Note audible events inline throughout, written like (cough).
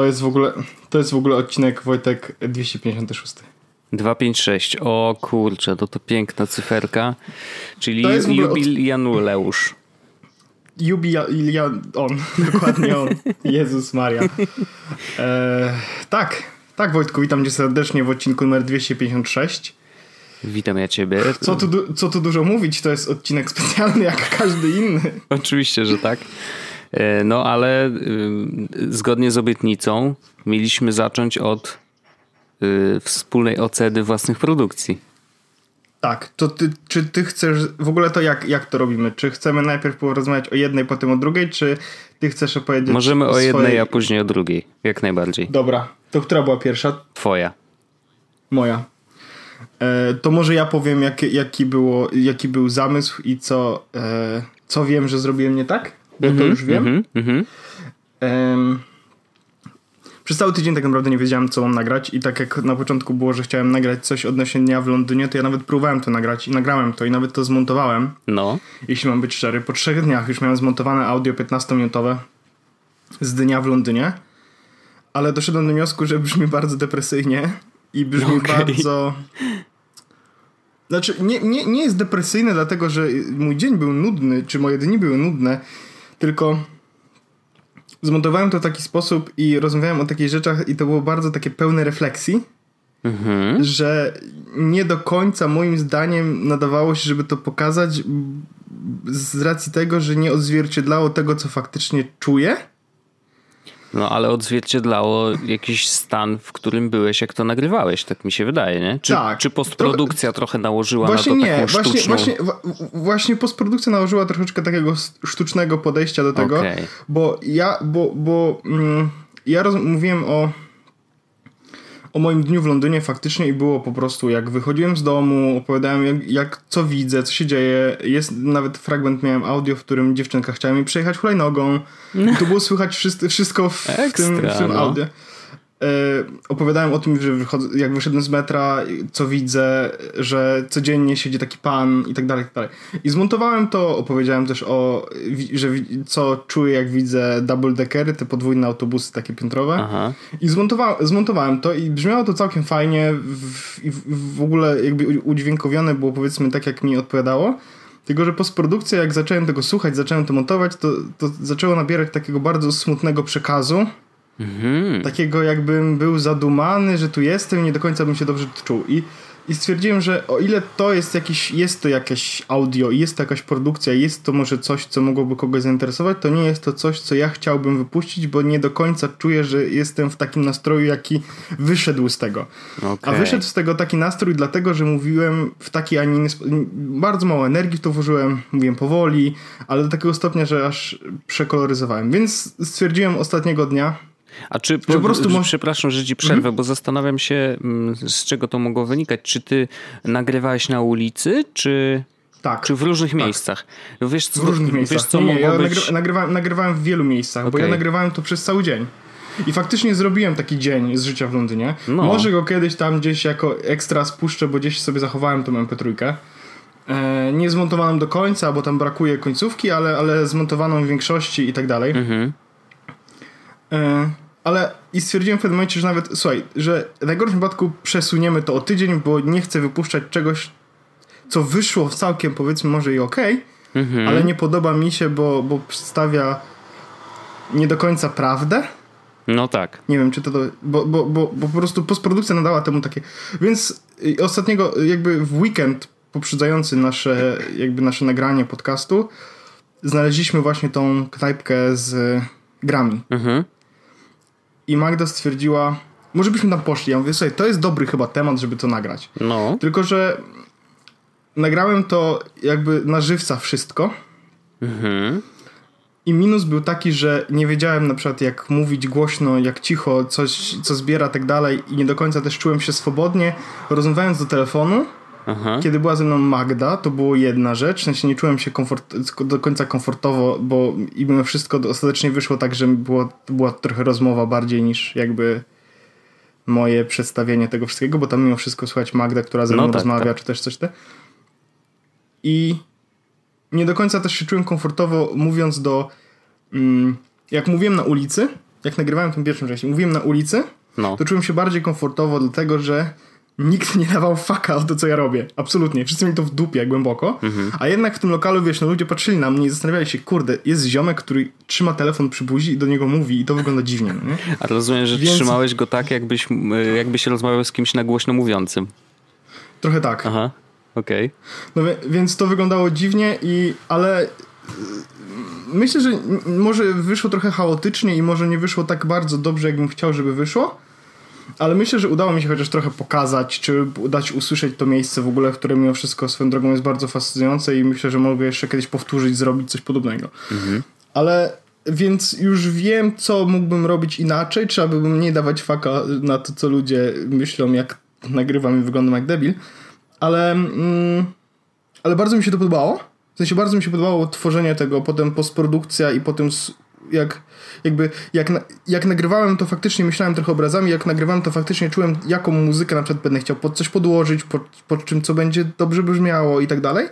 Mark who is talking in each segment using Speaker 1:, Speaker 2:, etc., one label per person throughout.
Speaker 1: To jest w ogóle, to jest w ogóle odcinek Wojtek 256.
Speaker 2: 256. O kurczę, to to piękna cyferka. Czyli jubileusz.
Speaker 1: Od... Jubilian, on, (laughs) dokładnie on. Jezus Maria. E, tak, tak Wojtku, witam cię serdecznie w odcinku numer 256.
Speaker 2: Witam ja ciebie.
Speaker 1: Co tu, co tu dużo mówić, to jest odcinek (laughs) specjalny jak każdy inny.
Speaker 2: Oczywiście, że tak. E, no ale y, zgodnie z obietnicą mieliśmy zacząć od y, wspólnej oceny własnych produkcji.
Speaker 1: Tak, to ty, czy ty chcesz, w ogóle to jak, jak to robimy? Czy chcemy najpierw porozmawiać o jednej, potem o drugiej, czy ty chcesz opowiedzieć
Speaker 2: Możemy o, o jednej, swojej... a później o drugiej, jak najbardziej.
Speaker 1: Dobra, to która była pierwsza?
Speaker 2: Twoja.
Speaker 1: Moja. E, to może ja powiem, jak, jaki, było, jaki był zamysł i co, e, co wiem, że zrobiłem nie tak? Bo mm -hmm, to mhm, już wiem. Mm -hmm. um, przez cały tydzień tak naprawdę nie wiedziałem, co mam nagrać i tak jak na początku było, że chciałem nagrać coś odnośnie dnia w Londynie, to ja nawet próbowałem to nagrać i nagrałem to i nawet to zmontowałem.
Speaker 2: No.
Speaker 1: Jeśli mam być szczery. Po trzech dniach już miałem zmontowane audio 15-minutowe z dnia w Londynie, ale doszedłem do wniosku, że brzmi bardzo depresyjnie i brzmi okay. bardzo... Znaczy, nie, nie, nie jest depresyjne, dlatego że mój dzień był nudny, czy moje dni były nudne, tylko zmontowałem to w taki sposób i rozmawiałem o takich rzeczach i to było bardzo takie pełne refleksji, mhm. że nie do końca moim zdaniem nadawało się, żeby to pokazać z racji tego, że nie odzwierciedlało tego, co faktycznie czuję.
Speaker 2: No ale odzwierciedlało jakiś stan, w którym byłeś, jak to nagrywałeś, tak mi się wydaje, nie? Czy, tak. czy postprodukcja to, trochę nałożyła
Speaker 1: właśnie
Speaker 2: na to
Speaker 1: nie,
Speaker 2: taką
Speaker 1: właśnie,
Speaker 2: sztuczną...
Speaker 1: Właśnie, właśnie postprodukcja nałożyła troszeczkę takiego sztucznego podejścia do tego, okay. bo ja, bo, bo mm, ja roz, mówiłem o o moim dniu w Londynie faktycznie i było po prostu jak wychodziłem z domu, opowiadałem jak, jak co widzę, co się dzieje. Jest nawet fragment miałem audio, w którym dziewczynka chciała mi przejechać hulajnogą. I to było słychać wszystko, wszystko w, Ekstra, tym, w tym no. audio. E, opowiadałem o tym, że wychodzę, jak wyszedłem z metra, co widzę, że codziennie siedzi taki pan i tak dalej, i tak dalej. I zmontowałem to, opowiedziałem też o, że co czuję, jak widzę double deckery, te podwójne autobusy takie piętrowe. Aha. I zmontowałem, zmontowałem to i brzmiało to całkiem fajnie i w, w ogóle jakby udźwiękowione było powiedzmy tak, jak mi odpowiadało. Tylko, że postprodukcja, jak zacząłem tego słuchać, zacząłem to montować, to, to zaczęło nabierać takiego bardzo smutnego przekazu Mhm. Takiego jakbym był zadumany, że tu jestem nie do końca bym się dobrze czuł. I, I stwierdziłem, że o ile to jest jakiś, jest to jakieś audio, jest to jakaś produkcja, jest to może coś, co mogłoby kogoś zainteresować, to nie jest to coś, co ja chciałbym wypuścić, bo nie do końca czuję, że jestem w takim nastroju, jaki wyszedł z tego. Okay. A wyszedł z tego taki nastrój, dlatego, że mówiłem w taki, a nie inny. Bardzo mało energii w to włożyłem, mówiłem powoli, ale do takiego stopnia, że aż przekoloryzowałem. Więc stwierdziłem ostatniego dnia,
Speaker 2: a czy, po, po prostu może... przepraszam, że ci przerwę, mhm. bo zastanawiam się, mm, z czego to mogło wynikać. Czy ty nagrywałeś na ulicy, czy... Tak. Czy w różnych tak. miejscach?
Speaker 1: Wiesz, co, w różnych miejscach. Wiesz, co nie, nie, ja być... nagrywałem, nagrywałem w wielu miejscach, okay. bo ja nagrywałem to przez cały dzień. I faktycznie zrobiłem taki dzień z życia w Londynie. No. Może go kiedyś tam gdzieś jako ekstra spuszczę, bo gdzieś sobie zachowałem tą MP3. E, nie zmontowaną do końca, bo tam brakuje końcówki, ale, ale zmontowaną w większości i tak dalej. Mhm. E, ale i stwierdziłem w pewnym momencie, że nawet, słuchaj, że w najgorszym wypadku przesuniemy to o tydzień, bo nie chcę wypuszczać czegoś, co wyszło w całkiem powiedzmy może i okej, okay, mhm. ale nie podoba mi się, bo, bo przedstawia nie do końca prawdę.
Speaker 2: No tak.
Speaker 1: Nie wiem, czy to, bo, bo, bo, bo po prostu postprodukcja nadała temu takie. Więc ostatniego, jakby w weekend poprzedzający nasze, jakby nasze nagranie podcastu, znaleźliśmy właśnie tą knajpkę z grami. Mhm. I Magda stwierdziła, może byśmy tam poszli. Ja mówię, słuchaj, to jest dobry chyba temat, żeby to nagrać. No. Tylko, że nagrałem to jakby na żywca wszystko. Mhm. I minus był taki, że nie wiedziałem na przykład jak mówić głośno, jak cicho, coś, co zbiera, tak dalej i nie do końca też czułem się swobodnie. Rozmawiając do telefonu, Aha. Kiedy była ze mną Magda, to było jedna rzecz, w sensie nie czułem się komfort, do końca komfortowo, bo i mimo wszystko ostatecznie wyszło tak, że było, była trochę rozmowa bardziej niż jakby moje przedstawienie tego wszystkiego, bo tam mimo wszystko słychać Magda, która ze mną no tak, rozmawia, tak. czy też coś te. I nie do końca też się czułem komfortowo mówiąc do... Mm, jak mówiłem na ulicy, jak nagrywałem tą pierwszą część, mówiłem na ulicy, no. to czułem się bardziej komfortowo, dlatego że nikt nie dawał faka o to, co ja robię. Absolutnie. Wszyscy mieli to w dupie głęboko. Mhm. A jednak w tym lokalu, wiesz, no ludzie patrzyli na mnie i zastanawiali się, kurde, jest ziomek, który trzyma telefon przy buzi i do niego mówi i to wygląda dziwnie. No nie?
Speaker 2: A rozumiem, że Więc... trzymałeś go tak, jakbyś, jakbyś rozmawiał z kimś na głośno mówiącym.
Speaker 1: Trochę tak.
Speaker 2: Aha, okej. Okay.
Speaker 1: No więc to wyglądało dziwnie i, ale myślę, że może wyszło trochę chaotycznie i może nie wyszło tak bardzo dobrze, jakbym chciał, żeby wyszło. Ale myślę, że udało mi się chociaż trochę pokazać, czy dać usłyszeć to miejsce w ogóle, które mimo wszystko swoją drogą jest bardzo fascynujące i myślę, że mogę jeszcze kiedyś powtórzyć, zrobić coś podobnego. Mhm. Ale więc już wiem, co mógłbym robić inaczej. Trzeba by nie dawać faka na to, co ludzie myślą, jak nagrywam i wyglądam jak debil. Ale, mm, ale bardzo mi się to podobało. W sensie bardzo mi się podobało tworzenie tego, potem postprodukcja i potem jak, jakby, jak, jak nagrywałem to faktycznie myślałem trochę obrazami, jak nagrywałem to faktycznie czułem jaką muzykę na przykład będę chciał pod coś podłożyć, pod, pod czym co będzie dobrze brzmiało i tak dalej.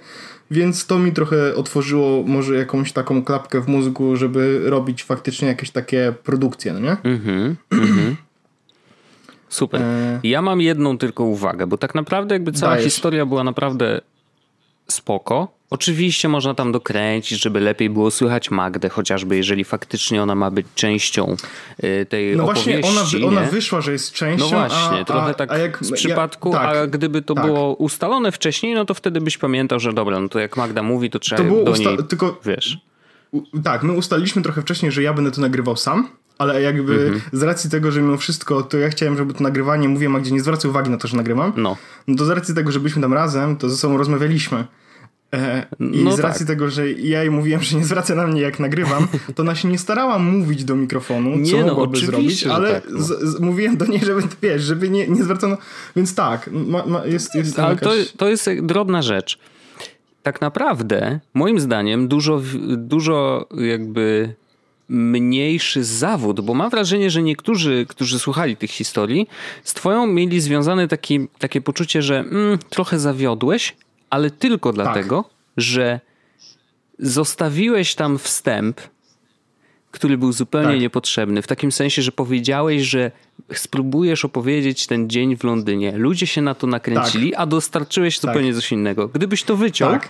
Speaker 1: Więc to mi trochę otworzyło może jakąś taką klapkę w mózgu, żeby robić faktycznie jakieś takie produkcje, no nie? Mhm, mhm.
Speaker 2: Super. E... Ja mam jedną tylko uwagę, bo tak naprawdę jakby cała Dajesz. historia była naprawdę spoko. Oczywiście można tam dokręcić, żeby lepiej było słychać Magdę, chociażby jeżeli faktycznie ona ma być częścią y, tej no opowieści.
Speaker 1: No właśnie, ona, ona wyszła, że jest częścią.
Speaker 2: No właśnie, a, trochę tak a jak, z przypadku, ja, tak, a gdyby to tak. było ustalone wcześniej, no to wtedy byś pamiętał, że dobra, no to jak Magda mówi, to trzeba to było do niej, tylko, wiesz.
Speaker 1: U, tak, my ustaliliśmy trochę wcześniej, że ja będę to nagrywał sam, ale jakby mhm. z racji tego, że mimo wszystko to ja chciałem, żeby to nagrywanie, mówię Magdzie, nie zwracał uwagi na to, że nagrywam, no. no to z racji tego, że byliśmy tam razem, to ze sobą rozmawialiśmy. E, I no z racji tak. tego, że ja jej mówiłem, że nie zwraca na mnie jak nagrywam, (laughs) to ona się nie starała mówić do mikrofonu, nie, co no, mogłaby zrobić, ale tak, no. z, z, mówiłem do niej, żeby, wiesz, żeby nie, nie zwracano, więc tak, ma, ma, jest, jest
Speaker 2: Ale jakaś... to, to jest drobna rzecz. Tak naprawdę, moim zdaniem, dużo, dużo jakby mniejszy zawód, bo mam wrażenie, że niektórzy, którzy słuchali tych historii, z twoją mieli związane taki, takie poczucie, że mm, trochę zawiodłeś, ale tylko tak. dlatego, tak. że zostawiłeś tam wstęp, który był zupełnie tak. niepotrzebny. W takim sensie, że powiedziałeś, że spróbujesz opowiedzieć ten dzień w Londynie. Ludzie się na to nakręcili, tak. a dostarczyłeś zupełnie tak. coś innego. Gdybyś to wyciął, tak.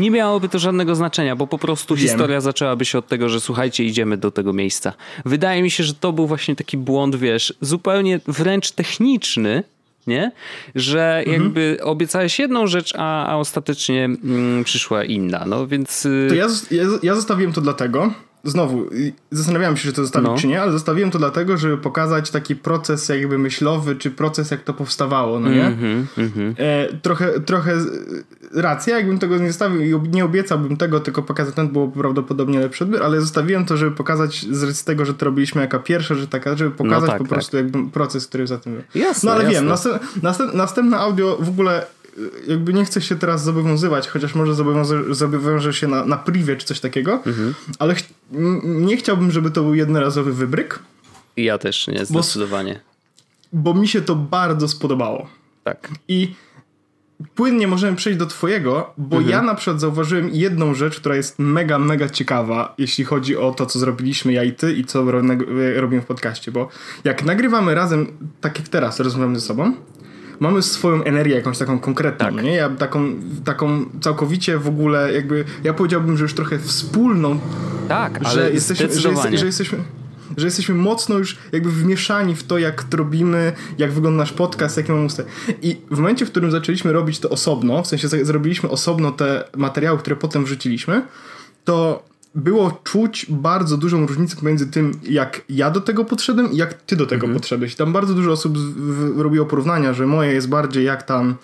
Speaker 2: Nie miałoby to żadnego znaczenia, bo po prostu Wiem. historia zaczęłaby się od tego, że słuchajcie, idziemy do tego miejsca. Wydaje mi się, że to był właśnie taki błąd, wiesz, zupełnie wręcz techniczny, nie? Że mhm. jakby obiecałeś jedną rzecz, a, a ostatecznie mm, przyszła inna, no więc...
Speaker 1: Y, to ja, ja, ja zostawiłem to dlatego, znowu, zastanawiałem się, czy to zostawić, no. czy nie, ale zostawiłem to dlatego, żeby pokazać taki proces jakby myślowy, czy proces, jak to powstawało, no nie? Mm -hmm, e, trochę, trochę racja, jakbym tego nie zostawił i nie obiecałbym tego, tylko pokazać ten, było prawdopodobnie lepszy odbiór, ale zostawiłem to, żeby pokazać z racji tego, że to robiliśmy jako pierwsze, że taka, żeby pokazać no tak, po tak. prostu jakby proces, który za tym był. Jasne, no ale jasne. wiem, następ, następ, następne audio w ogóle jakby nie chcę się teraz zobowiązywać, chociaż może zobowiążę, zobowiążę się na, na privie czy coś takiego, mhm. ale ch nie chciałbym, żeby to był jednorazowy wybryk.
Speaker 2: Ja też nie, zdecydowanie.
Speaker 1: Bo, bo mi się to bardzo spodobało.
Speaker 2: Tak.
Speaker 1: I płynnie możemy przejść do twojego, bo mhm. ja na przykład zauważyłem jedną rzecz, która jest mega, mega ciekawa, jeśli chodzi o to, co zrobiliśmy ja i ty i co robimy w podcaście, bo jak nagrywamy razem, tak jak teraz rozmawiamy ze sobą, mamy swoją energię jakąś taką konkretną, tak. nie? Ja taką, taką całkowicie w ogóle jakby, ja powiedziałbym, że już trochę wspólną.
Speaker 2: Tak, ale że jesteśmy, że, jest,
Speaker 1: że jesteśmy że jesteśmy mocno już jakby wmieszani w to, jak to robimy, jak wygląda nasz podcast, jakie mamy usty. I w momencie, w którym zaczęliśmy robić to osobno, w sensie zrobiliśmy osobno te materiały, które potem wrzuciliśmy, to było czuć bardzo dużą różnicę pomiędzy tym, jak ja do tego podszedłem i jak ty do tego mhm. podszedłeś. Tam bardzo dużo osób robiło porównania, że moje jest bardziej jak tam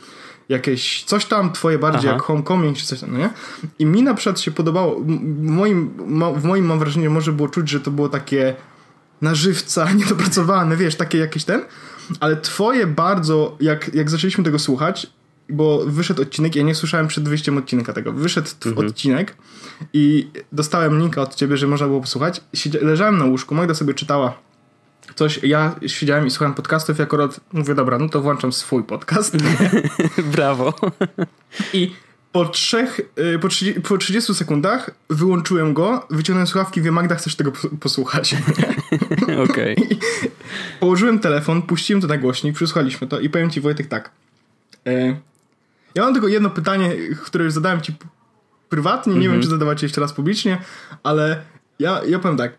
Speaker 1: jakieś coś tam, twoje bardziej Aha. jak homecoming czy coś tam, no nie? I mi na przykład się podobało, w moim, w moim mam wrażenie może było czuć, że to było takie na żywca, (laughs) niedopracowane, wiesz, takie jakieś ten, ale twoje bardzo, jak, jak zaczęliśmy tego słuchać, bo wyszedł odcinek, ja nie słyszałem przed wyjściem odcinka tego, wyszedł mhm. odcinek i dostałem linka od ciebie, że można było posłuchać. leżałem na łóżku, Magda sobie czytała coś, ja siedziałem i słuchałem podcastów i akurat mówię, dobra, no to włączam swój podcast. (laughs)
Speaker 2: Brawo.
Speaker 1: I po trzech, y, po 30, po 30 sekundach wyłączyłem go, wyciągnąłem słuchawki i wiem, Magda, chcesz tego posłuchać. (laughs)
Speaker 2: Okej. Okay.
Speaker 1: Położyłem telefon, puściłem to na głośnik, przysłuchaliśmy to i powiem ci, Wojtek, tak. E, ja mam tylko jedno pytanie, które już zadałem ci prywatnie, nie mm -hmm. wiem, mhm. czy zadawać jeszcze raz publicznie, ale ja, ja powiem tak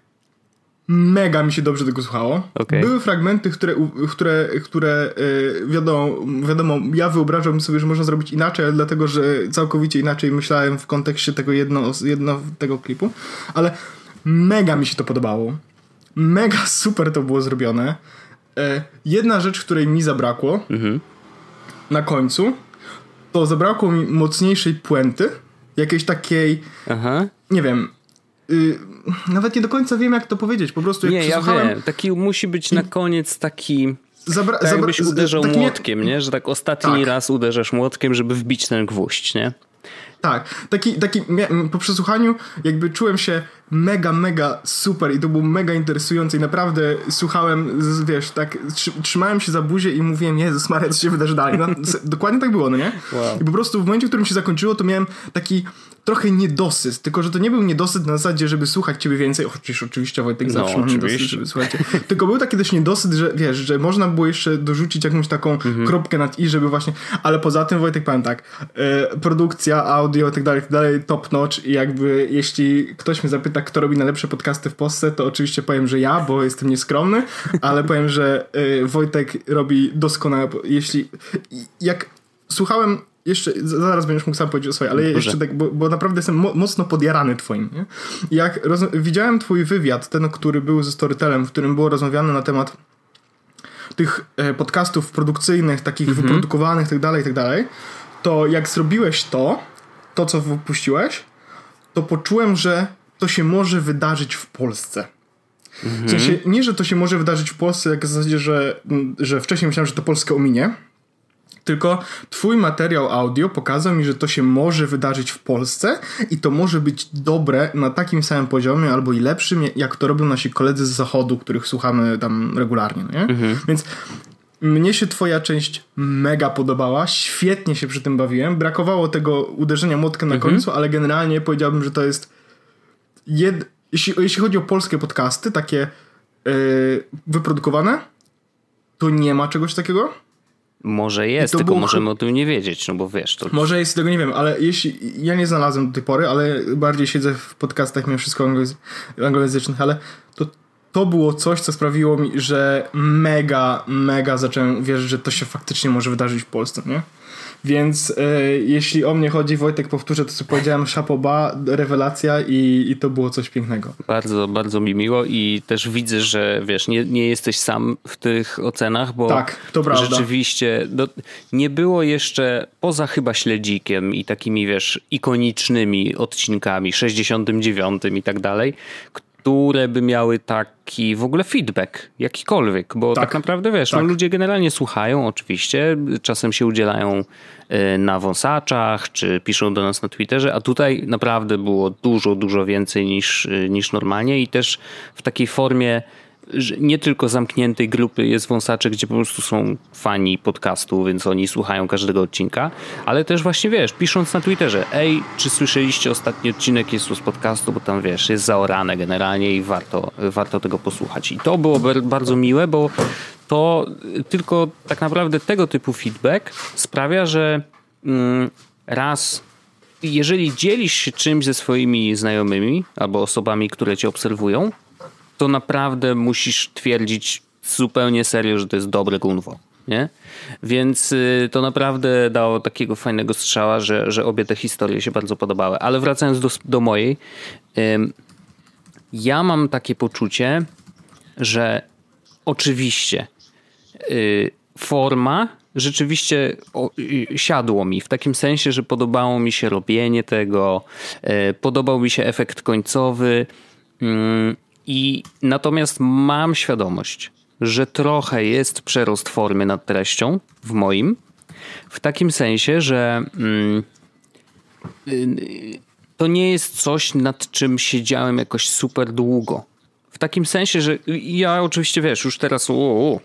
Speaker 1: mega mi się dobrze tego słuchało. Okay. Były fragmenty, które, które, które yy, wiadomo, wiadomo, ja wyobrażam sobie, że można zrobić inaczej, dlatego, że całkowicie inaczej myślałem w kontekście tego jedno, jedno tego klipu, ale mega mi się to podobało. Mega super to było zrobione. Yy, jedna rzecz, której mi zabrakło mhm. na końcu, to zabrakło mi mocniejszej puenty, jakiejś takiej, Aha. nie wiem, Y, nawet nie do końca wiem, jak to powiedzieć. Po prostu jak
Speaker 2: Nie, ja wiem. Taki musi być na koniec taki... Zabra, tak jakbyś uderzał tak młotkiem, nie... Że tak ostatni tak. raz uderzasz młotkiem, żeby wbić ten gwóźdź, nie?
Speaker 1: Tak, taki, taki po przesłuchaniu jakby czułem się mega, mega super i to było mega interesujące i naprawdę słuchałem, wiesz, tak trzymałem się za buzię i mówiłem, Jezus Maria, co się wydarzy dalej. No, dokładnie tak było, no nie? Wow. I po prostu w momencie, w którym się zakończyło, to miałem taki trochę niedosyt, tylko że to nie był niedosyt na zasadzie, żeby słuchać ciebie więcej, chociaż oczywiście Wojtek no, zawsze mam niedosyt, żeby słuchać tylko był taki też niedosyt, że wiesz, że można było jeszcze dorzucić jakąś taką mhm. kropkę nad i, żeby właśnie, ale poza tym Wojtek powiem tak, e, produkcja, audio i tak dalej, tak dalej, top notch i jakby jeśli ktoś mnie zapyta, kto robi najlepsze podcasty w Polsce, to oczywiście powiem, że ja, bo jestem nieskromny, ale powiem, że e, Wojtek robi doskonale, jeśli jak słuchałem jeszcze, zaraz będziesz mógł sam powiedzieć o swojej, ale Boże. jeszcze tak, bo, bo, naprawdę jestem mo mocno podjarany twoim. Nie? Jak widziałem twój wywiad, ten, który był ze Storytelem, w którym było rozmawiane na temat tych e, podcastów produkcyjnych, takich mhm. wyprodukowanych, tak dalej, tak dalej, to jak zrobiłeś to, to co wypuściłeś, to poczułem, że to się może wydarzyć w Polsce. Mhm. W sensie, nie, że to się może wydarzyć w Polsce, jak w zasadzie, że, że wcześniej myślałem, że to Polskę ominie, tylko twój materiał audio pokazał mi, że to się może wydarzyć w Polsce i to może być dobre na takim samym poziomie albo i lepszym, jak to robią nasi koledzy z zachodu, których słuchamy tam regularnie. Nie? Mhm. Więc mnie się twoja część mega podobała, świetnie się przy tym bawiłem. Brakowało tego uderzenia młotkiem na mhm. końcu, ale generalnie powiedziałbym, że to jest jed... jeśli, jeśli chodzi o polskie podcasty, takie yy, wyprodukowane, to nie ma czegoś takiego.
Speaker 2: Może jest, tylko było... możemy o tym nie wiedzieć, no bo wiesz. To...
Speaker 1: Może jest, tego nie wiem, ale jeśli. Ja nie znalazłem do tej pory, ale bardziej siedzę w podcastach mimo wszystko anglojęzycznych, ale to, to było coś, co sprawiło mi, że mega, mega zacząłem wierzyć, że to się faktycznie może wydarzyć w Polsce, nie? Więc e, jeśli o mnie chodzi, Wojtek, powtórzę to, co powiedziałem, Chapoba, rewelacja i, i to było coś pięknego.
Speaker 2: Bardzo, bardzo mi miło i też widzę, że wiesz, nie, nie jesteś sam w tych ocenach, bo
Speaker 1: tak, to prawda.
Speaker 2: rzeczywiście do, nie było jeszcze, poza chyba Śledzikiem i takimi, wiesz, ikonicznymi odcinkami, 69 i tak dalej, które by miały taki w ogóle feedback, jakikolwiek, bo tak, tak naprawdę wiesz, no, tak. no, ludzie generalnie słuchają oczywiście, czasem się udzielają y, na wąsaczach, czy piszą do nas na Twitterze, a tutaj naprawdę było dużo, dużo więcej niż, y, niż normalnie i też w takiej formie nie tylko zamkniętej grupy jest wąsacze, gdzie po prostu są fani podcastu, więc oni słuchają każdego odcinka, ale też właśnie wiesz, pisząc na Twitterze, ej, czy słyszeliście ostatni odcinek jest z podcastu, bo tam wiesz, jest zaorane generalnie i warto, warto tego posłuchać. I to było bardzo miłe, bo to tylko tak naprawdę tego typu feedback sprawia, że mm, raz jeżeli dzielisz się czymś ze swoimi znajomymi albo osobami, które cię obserwują, to naprawdę musisz twierdzić zupełnie serio, że to jest dobre gunwo. Nie? Więc y, to naprawdę dało takiego fajnego strzała, że, że obie te historie się bardzo podobały. Ale wracając do, do mojej, ja mam takie poczucie, że oczywiście y, forma rzeczywiście y, siadło mi w takim sensie, że podobało mi się robienie tego, podobał mi się efekt końcowy. I natomiast mam świadomość, że trochę jest przerost formy nad treścią w moim. W takim sensie, że mm, y, to nie jest coś, nad czym siedziałem jakoś super długo. W takim sensie, że ja oczywiście wiesz, już teraz o,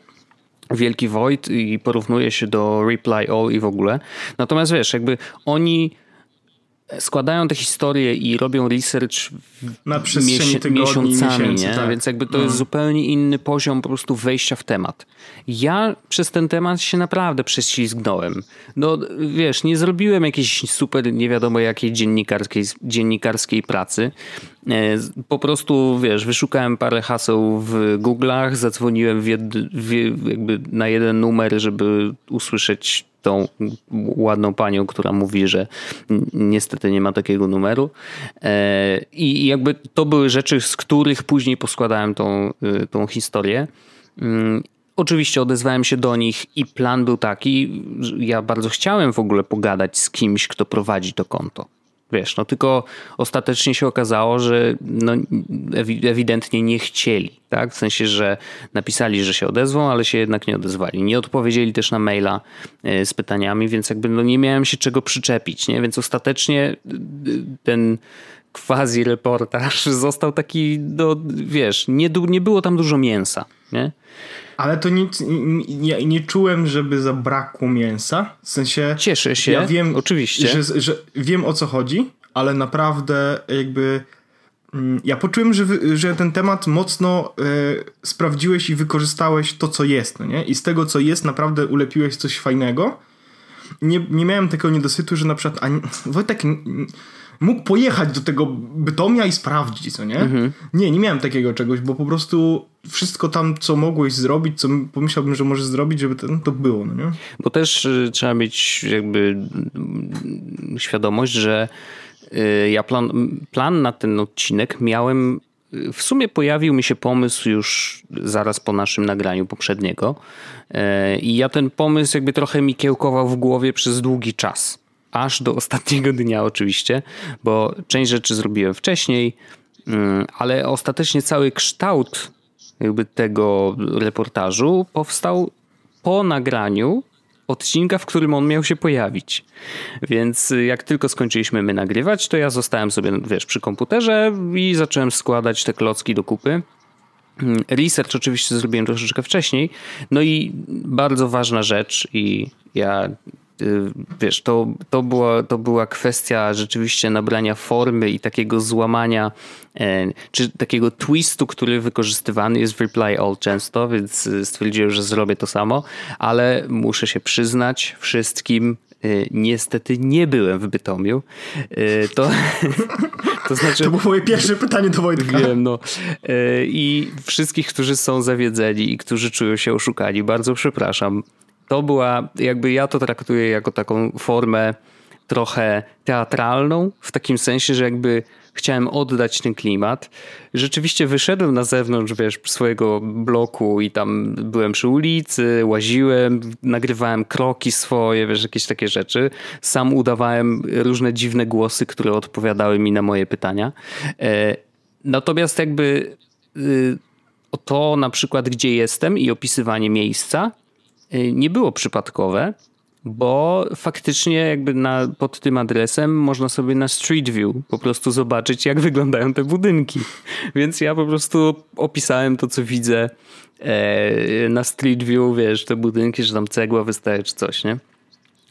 Speaker 2: wielki Void i porównuję się do Reply All i w ogóle. Natomiast wiesz, jakby oni składają te historie i robią research na przestrzeni miesiącami, miesięcy, nie? Tak. więc jakby to no. jest zupełnie inny poziom po prostu wejścia w temat. Ja przez ten temat się naprawdę prześlizgnąłem. No wiesz, nie zrobiłem jakiejś super nie wiadomo jakiej dziennikarskiej, dziennikarskiej pracy. E, po prostu, wiesz, wyszukałem parę haseł w Google'ach, zadzwoniłem w jed, w, jakby na jeden numer, żeby usłyszeć tą ładną panią, która mówi, że niestety nie ma takiego numeru. E, I jakby to były rzeczy, z których później poskładałem tą, y, tą historię. Mm, oczywiście odezwałem się do nich i plan był taki, ja bardzo chciałem w ogóle pogadać z kimś, kto prowadzi to konto. Wiesz, no tylko ostatecznie się okazało, że no, ewidentnie nie chcieli, tak? W sensie, że napisali, że się odezwą, ale się jednak nie odezwali. Nie odpowiedzieli też na maila e, z pytaniami, więc jakby no, nie miałem się czego przyczepić, nie? Więc ostatecznie ten quasi reportaż (laughs) został taki, no wiesz, nie, nie było tam dużo mięsa, nie?
Speaker 1: Ale to nic, nie, nie czułem, żeby zabrakło mięsa. W sensie.
Speaker 2: Cieszę się. Ja wiem, oczywiście.
Speaker 1: Że, że wiem o co chodzi, ale naprawdę jakby. Mm, ja poczułem, że, że ten temat mocno y, sprawdziłeś i wykorzystałeś to, co jest, no nie? I z tego, co jest, naprawdę ulepiłeś coś fajnego. Nie, nie miałem takiego niedosytu, że na przykład. A, (laughs) Wojtek mógł pojechać do tego Bytomia i sprawdzić, co nie? Mhm. Nie, nie miałem takiego czegoś, bo po prostu wszystko tam, co mogłeś zrobić, co pomyślałbym, że możesz zrobić, żeby to, to było, no nie?
Speaker 2: Bo też y, trzeba mieć jakby mm, świadomość, że y, ja plan, plan na ten odcinek miałem w sumie pojawił mi się pomysł już zaraz po naszym nagraniu poprzedniego. I ja ten pomysł jakby trochę mi kiełkował w głowie przez długi czas aż do ostatniego dnia oczywiście, bo część rzeczy zrobiłem wcześniej, mm, ale ostatecznie cały kształt jakby tego reportażu powstał po nagraniu odcinka, w którym on miał się pojawić. Więc jak tylko skończyliśmy my nagrywać, to ja zostałem sobie, wiesz, przy komputerze i zacząłem składać te klocki do kupy. Mm, research oczywiście zrobiłem troszeczkę wcześniej. No i bardzo ważna rzecz i ja wiesz, to, to, była, to była kwestia rzeczywiście nabrania formy i takiego złamania, e, czy takiego twistu, który wykorzystywany jest w Reply All często, więc y, stwierdziłem, że zrobię to samo, ale muszę się przyznać wszystkim, y, niestety nie byłem w Bytomiu. To, (laughs)
Speaker 1: to znaczy... To było moje pierwsze pytanie do Wojtka.
Speaker 2: Wiem, no. I wszystkich, którzy są zawiedzeni i którzy czują się oszukani, bardzo przepraszam to była, jakby ja to traktuję jako taką formę trochę teatralną, w takim sensie, że jakby chciałem oddać ten klimat. Rzeczywiście wyszedłem na zewnątrz, wiesz, swojego bloku i tam byłem przy ulicy, łaziłem, nagrywałem kroki swoje, wiesz, jakieś takie rzeczy. Sam udawałem różne dziwne głosy, które odpowiadały mi na moje pytania. E, natomiast jakby y, to na przykład, gdzie jestem i opisywanie miejsca, nie było przypadkowe, bo faktycznie jakby na, pod tym adresem można sobie na Street View po prostu zobaczyć, jak wyglądają te budynki. (laughs) Więc ja po prostu opisałem to, co widzę e, na Street View, wiesz, te budynki, że tam cegła wystaje czy coś, nie?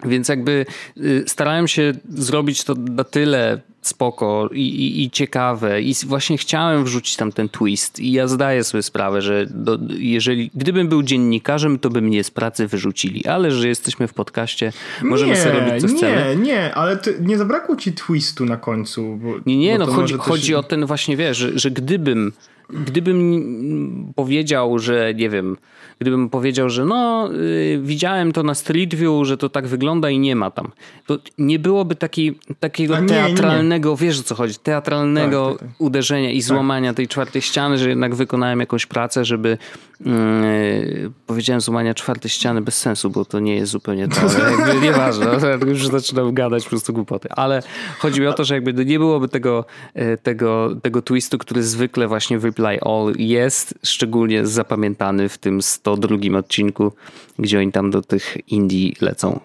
Speaker 2: Więc jakby y, starałem się zrobić to na tyle spoko i, i, i, ciekawe i właśnie chciałem wrzucić tam ten twist i ja zdaję sobie sprawę, że do, jeżeli, gdybym był dziennikarzem, to by mnie z pracy wyrzucili, ale że jesteśmy w podcaście, możemy nie, sobie robić co
Speaker 1: nie,
Speaker 2: chcemy.
Speaker 1: Nie, nie, ale nie zabrakło ci twistu na końcu. Bo,
Speaker 2: nie, nie, no chodzi, chodzi o ten właśnie, wiesz, że, że gdybym gdybym powiedział, że nie wiem, gdybym powiedział, że no, yy, widziałem to na Street View, że to tak wygląda i nie ma tam, to nie byłoby taki, takiego nie, teatralnego, nie, nie. wiesz o co chodzi, teatralnego tak, tak, tak. uderzenia i tak. złamania tej czwartej ściany, że jednak wykonałem jakąś pracę, żeby yy, powiedziałem złamania czwartej ściany bez sensu, bo to nie jest zupełnie to, ale (laughs) jakby nieważne, już zaczynam gadać po prostu głupoty, ale chodzi mi o to, że jakby nie byłoby tego, y, tego, tego twistu, który zwykle właśnie w Reply All jest, szczególnie zapamiętany w tym 102 odcinku, gdzie oni tam do tych Indii lecą.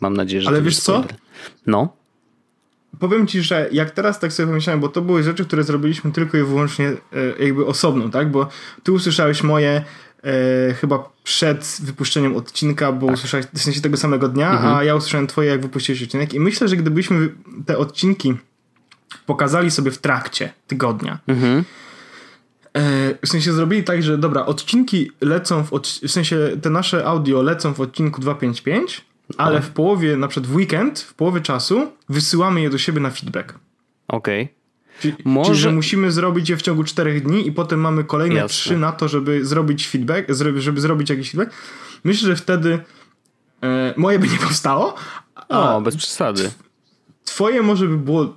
Speaker 2: Mam nadzieję, że
Speaker 1: Ale wiesz co?
Speaker 2: No.
Speaker 1: Powiem ci, że jak teraz tak sobie pomyślałem, bo to były rzeczy, które zrobiliśmy tylko i wyłącznie e, jakby osobno, tak? Bo ty usłyszałeś moje e, chyba przed wypuszczeniem odcinka, bo tak. usłyszałeś w sensie tego samego dnia, mhm. a ja usłyszałem twoje, jak wypuściłeś odcinek i myślę, że gdybyśmy te odcinki pokazali sobie w trakcie tygodnia, mhm. E, w sensie zrobili tak, że dobra, odcinki lecą w, od, w sensie te nasze audio lecą w odcinku 255, ale w połowie, na przykład w weekend, w połowie czasu wysyłamy je do siebie na feedback.
Speaker 2: Okej. Okay.
Speaker 1: Czyli, Może... czyli, że musimy zrobić je w ciągu czterech dni i potem mamy kolejne trzy na to, żeby zrobić feedback, żeby zrobić jakiś feedback. Myślę, że wtedy e, moje by nie powstało.
Speaker 2: O, bez przesady.
Speaker 1: Twoje może by było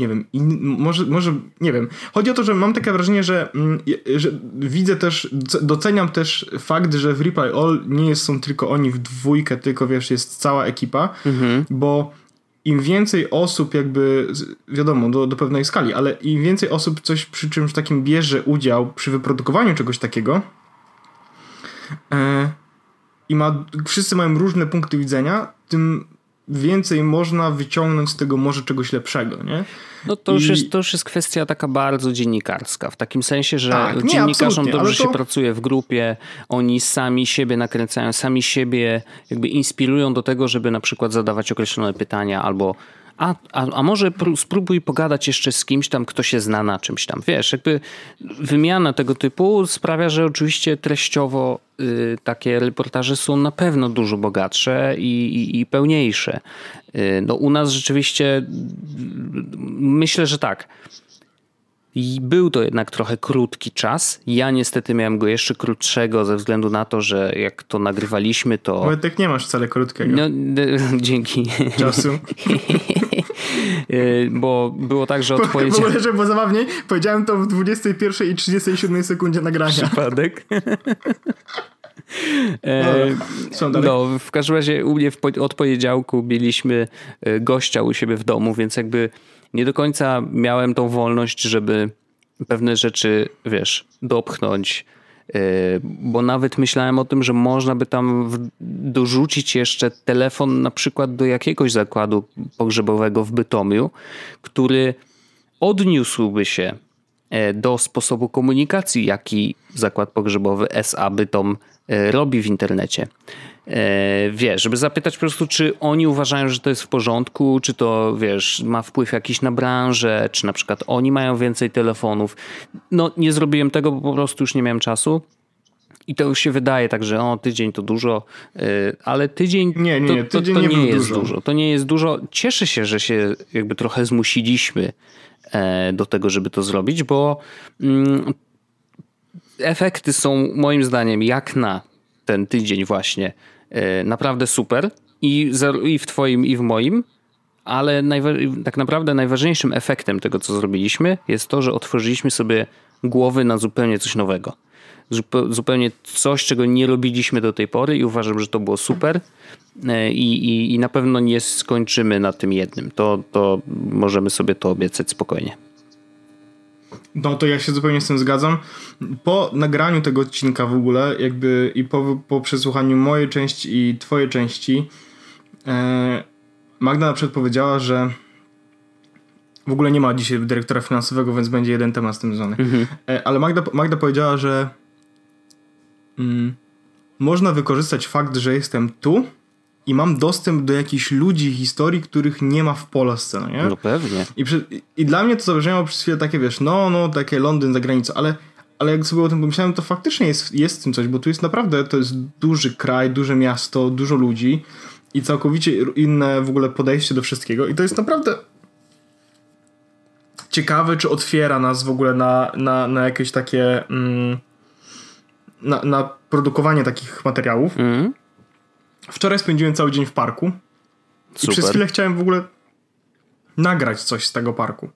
Speaker 1: nie wiem, in, może, może, nie wiem. Chodzi o to, że mam takie wrażenie, że, mm, że widzę też, doceniam też fakt, że w Reply All nie jest, są tylko oni w dwójkę, tylko wiesz, jest cała ekipa, mhm. bo im więcej osób jakby, wiadomo, do, do pewnej skali, ale im więcej osób coś przy czymś takim bierze udział przy wyprodukowaniu czegoś takiego e, i ma, wszyscy mają różne punkty widzenia, tym więcej można wyciągnąć z tego może czegoś lepszego, nie?
Speaker 2: No to, I... już jest, to już jest kwestia taka bardzo dziennikarska, w takim sensie, że tak, nie, dziennikarzom dobrze to... się pracuje w grupie, oni sami siebie nakręcają, sami siebie jakby inspirują do tego, żeby na przykład zadawać określone pytania albo a, a, a może spróbuj pogadać jeszcze z kimś tam, kto się zna na czymś tam. Wiesz, jakby wymiana tego typu sprawia, że oczywiście treściowo y, takie reportaże są na pewno dużo bogatsze i, i, i pełniejsze. Y, no u nas rzeczywiście myślę, że tak. I był to jednak trochę krótki czas. Ja niestety miałem go jeszcze krótszego ze względu na to, że jak to nagrywaliśmy, to.
Speaker 1: tak nie masz wcale krótkiego. No, (laughs)
Speaker 2: dzięki.
Speaker 1: Czasu. (laughs)
Speaker 2: Y, bo było tak, że odpowiedziałem.
Speaker 1: Ogóle, żeby było zabawniej, powiedziałem to w 21 i 37 sekundzie nagrania.
Speaker 2: Przypadek. E, no, w każdym razie u mnie w, od poniedziałku mieliśmy e, gościa u siebie w domu, więc jakby nie do końca miałem tą wolność, żeby pewne rzeczy, wiesz, dopchnąć. E, bo nawet myślałem o tym, że można by tam dorzucić jeszcze telefon na przykład do jakiegoś zakładu pogrzebowego w Bytomiu, który odniósłby się do sposobu komunikacji, jaki zakład pogrzebowy SA Bytom E, robi w internecie. E, wiesz, żeby zapytać po prostu, czy oni uważają, że to jest w porządku, czy to, wiesz, ma wpływ jakiś na branżę, czy na przykład oni mają więcej telefonów. No, nie zrobiłem tego, bo po prostu już nie miałem czasu. I to już się wydaje tak, że o, tydzień to dużo, e, ale tydzień,
Speaker 1: nie, nie,
Speaker 2: to,
Speaker 1: tydzień
Speaker 2: to, to
Speaker 1: nie,
Speaker 2: nie jest
Speaker 1: dużo.
Speaker 2: dużo. To nie jest dużo. Cieszę się, że się jakby trochę zmusiliśmy do tego, żeby to zrobić, bo mm, efekty są moim zdaniem jak na ten tydzień właśnie e, naprawdę super i, w twoim i w moim, ale tak naprawdę najważniejszym efektem tego, co zrobiliśmy jest to, że otworzyliśmy sobie głowy na zupełnie coś nowego. Zupełnie coś, czego nie robiliśmy do tej pory i uważam, że to było super e, i, i, i na pewno nie skończymy na tym jednym. To, to możemy sobie to obiecać spokojnie.
Speaker 1: No to ja się zupełnie z tym zgadzam. Po nagraniu tego odcinka w ogóle, jakby i po, po przesłuchaniu mojej części i twojej części, e, Magda na przykład powiedziała, że w ogóle nie ma dzisiaj dyrektora finansowego, więc będzie jeden temat z tym związany. Mhm. E, ale Magda, Magda powiedziała, że mm, można wykorzystać fakt, że jestem tu i mam dostęp do jakichś ludzi, historii, których nie ma w Polsce, no nie?
Speaker 2: No pewnie.
Speaker 1: I, przy, i dla mnie to zabrzmiało przez chwilę takie, wiesz, no, no, takie Londyn za granicą, ale, ale jak sobie o tym pomyślałem, to faktycznie jest, jest w tym coś, bo tu jest naprawdę, to jest duży kraj, duże miasto, dużo ludzi i całkowicie inne w ogóle podejście do wszystkiego i to jest naprawdę ciekawe, czy otwiera nas w ogóle na, na, na jakieś takie mm, na, na produkowanie takich materiałów. Mm. Wczoraj spędziłem cały dzień w parku. Super. I przez chwilę chciałem w ogóle nagrać coś z tego parku.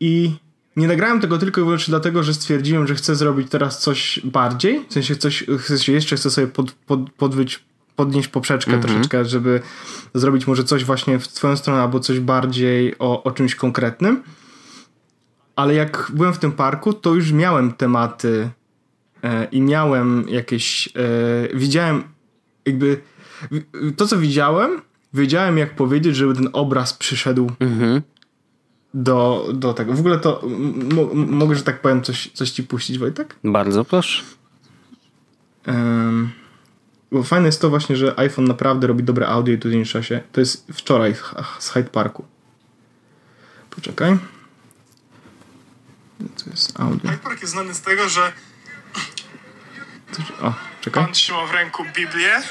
Speaker 1: I nie nagrałem tego tylko i wyłącznie dlatego, że stwierdziłem, że chcę zrobić teraz coś bardziej. W sensie coś, jeszcze chcę sobie pod, pod, podwyć, podnieść poprzeczkę mm -hmm. troszeczkę, żeby zrobić może coś właśnie w twoją stronę albo coś bardziej o, o czymś konkretnym. Ale jak byłem w tym parku, to już miałem tematy i miałem jakieś. E, widziałem jakby to, co widziałem, wiedziałem, jak powiedzieć, żeby ten obraz przyszedł mhm. do, do tego. W ogóle to mogę, że tak powiem, coś, coś ci puścić, Wojtek?
Speaker 2: Bardzo proszę.
Speaker 1: Um, bo fajne jest to właśnie, że iPhone naprawdę robi dobre audio i tu zmniejsza się. To jest wczoraj z Hyde Parku. Poczekaj. To jest audio.
Speaker 3: Hyde Park jest znany z tego, że
Speaker 1: o, czekaj.
Speaker 3: Pan trzyma w ręku Biblię,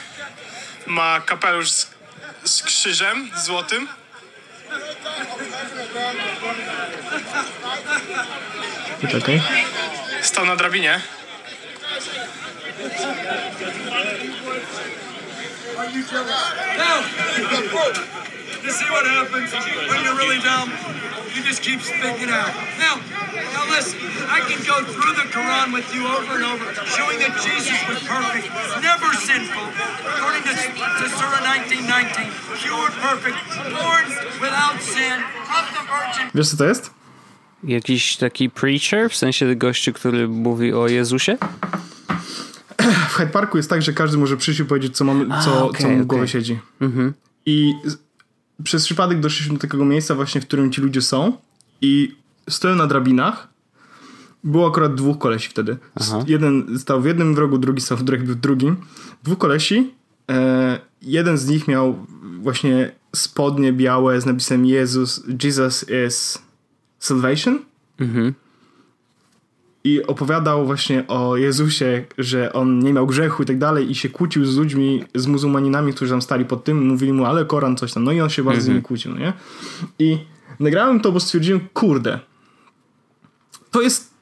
Speaker 3: ma kapelusz z, z krzyżem złotym.
Speaker 1: Czekaj.
Speaker 3: Stał na drabinie.
Speaker 4: You see what happens when you're really down? You just keep speaking out. Now, now listen, I can go through the Quran with you over and over, showing that Jesus was perfect, never sinful, according to, to Surah 1919, pure, perfect, born without sin, of the Virgin.
Speaker 1: Wiesz co to jest?
Speaker 2: Jakiś taki preacher, w sensie gościu, który mówi o Jezusie?
Speaker 1: W Hyde Parku jest tak, że każdy może przyjść i powiedzieć, co, mamy, co, A, okay, co mu w okay. głowie siedzi. Mhm. I przez przypadek doszliśmy do takiego miejsca właśnie, w którym ci ludzie są i stoją na drabinach. Było akurat dwóch kolesi wtedy. Aha. Jeden stał w jednym rogu, drugi stał w drugim. Dwóch kolesi. E, jeden z nich miał właśnie spodnie białe z napisem Jezus, Jesus is salvation. Mhm i opowiadał właśnie o Jezusie, że on nie miał grzechu i tak dalej i się kłócił z ludźmi, z muzułmaninami, którzy tam stali pod tym, mówili mu, ale Koran coś tam, no i on się bardzo z nimi mhm. kłócił, no nie? I nagrałem to, bo stwierdziłem, kurde, to jest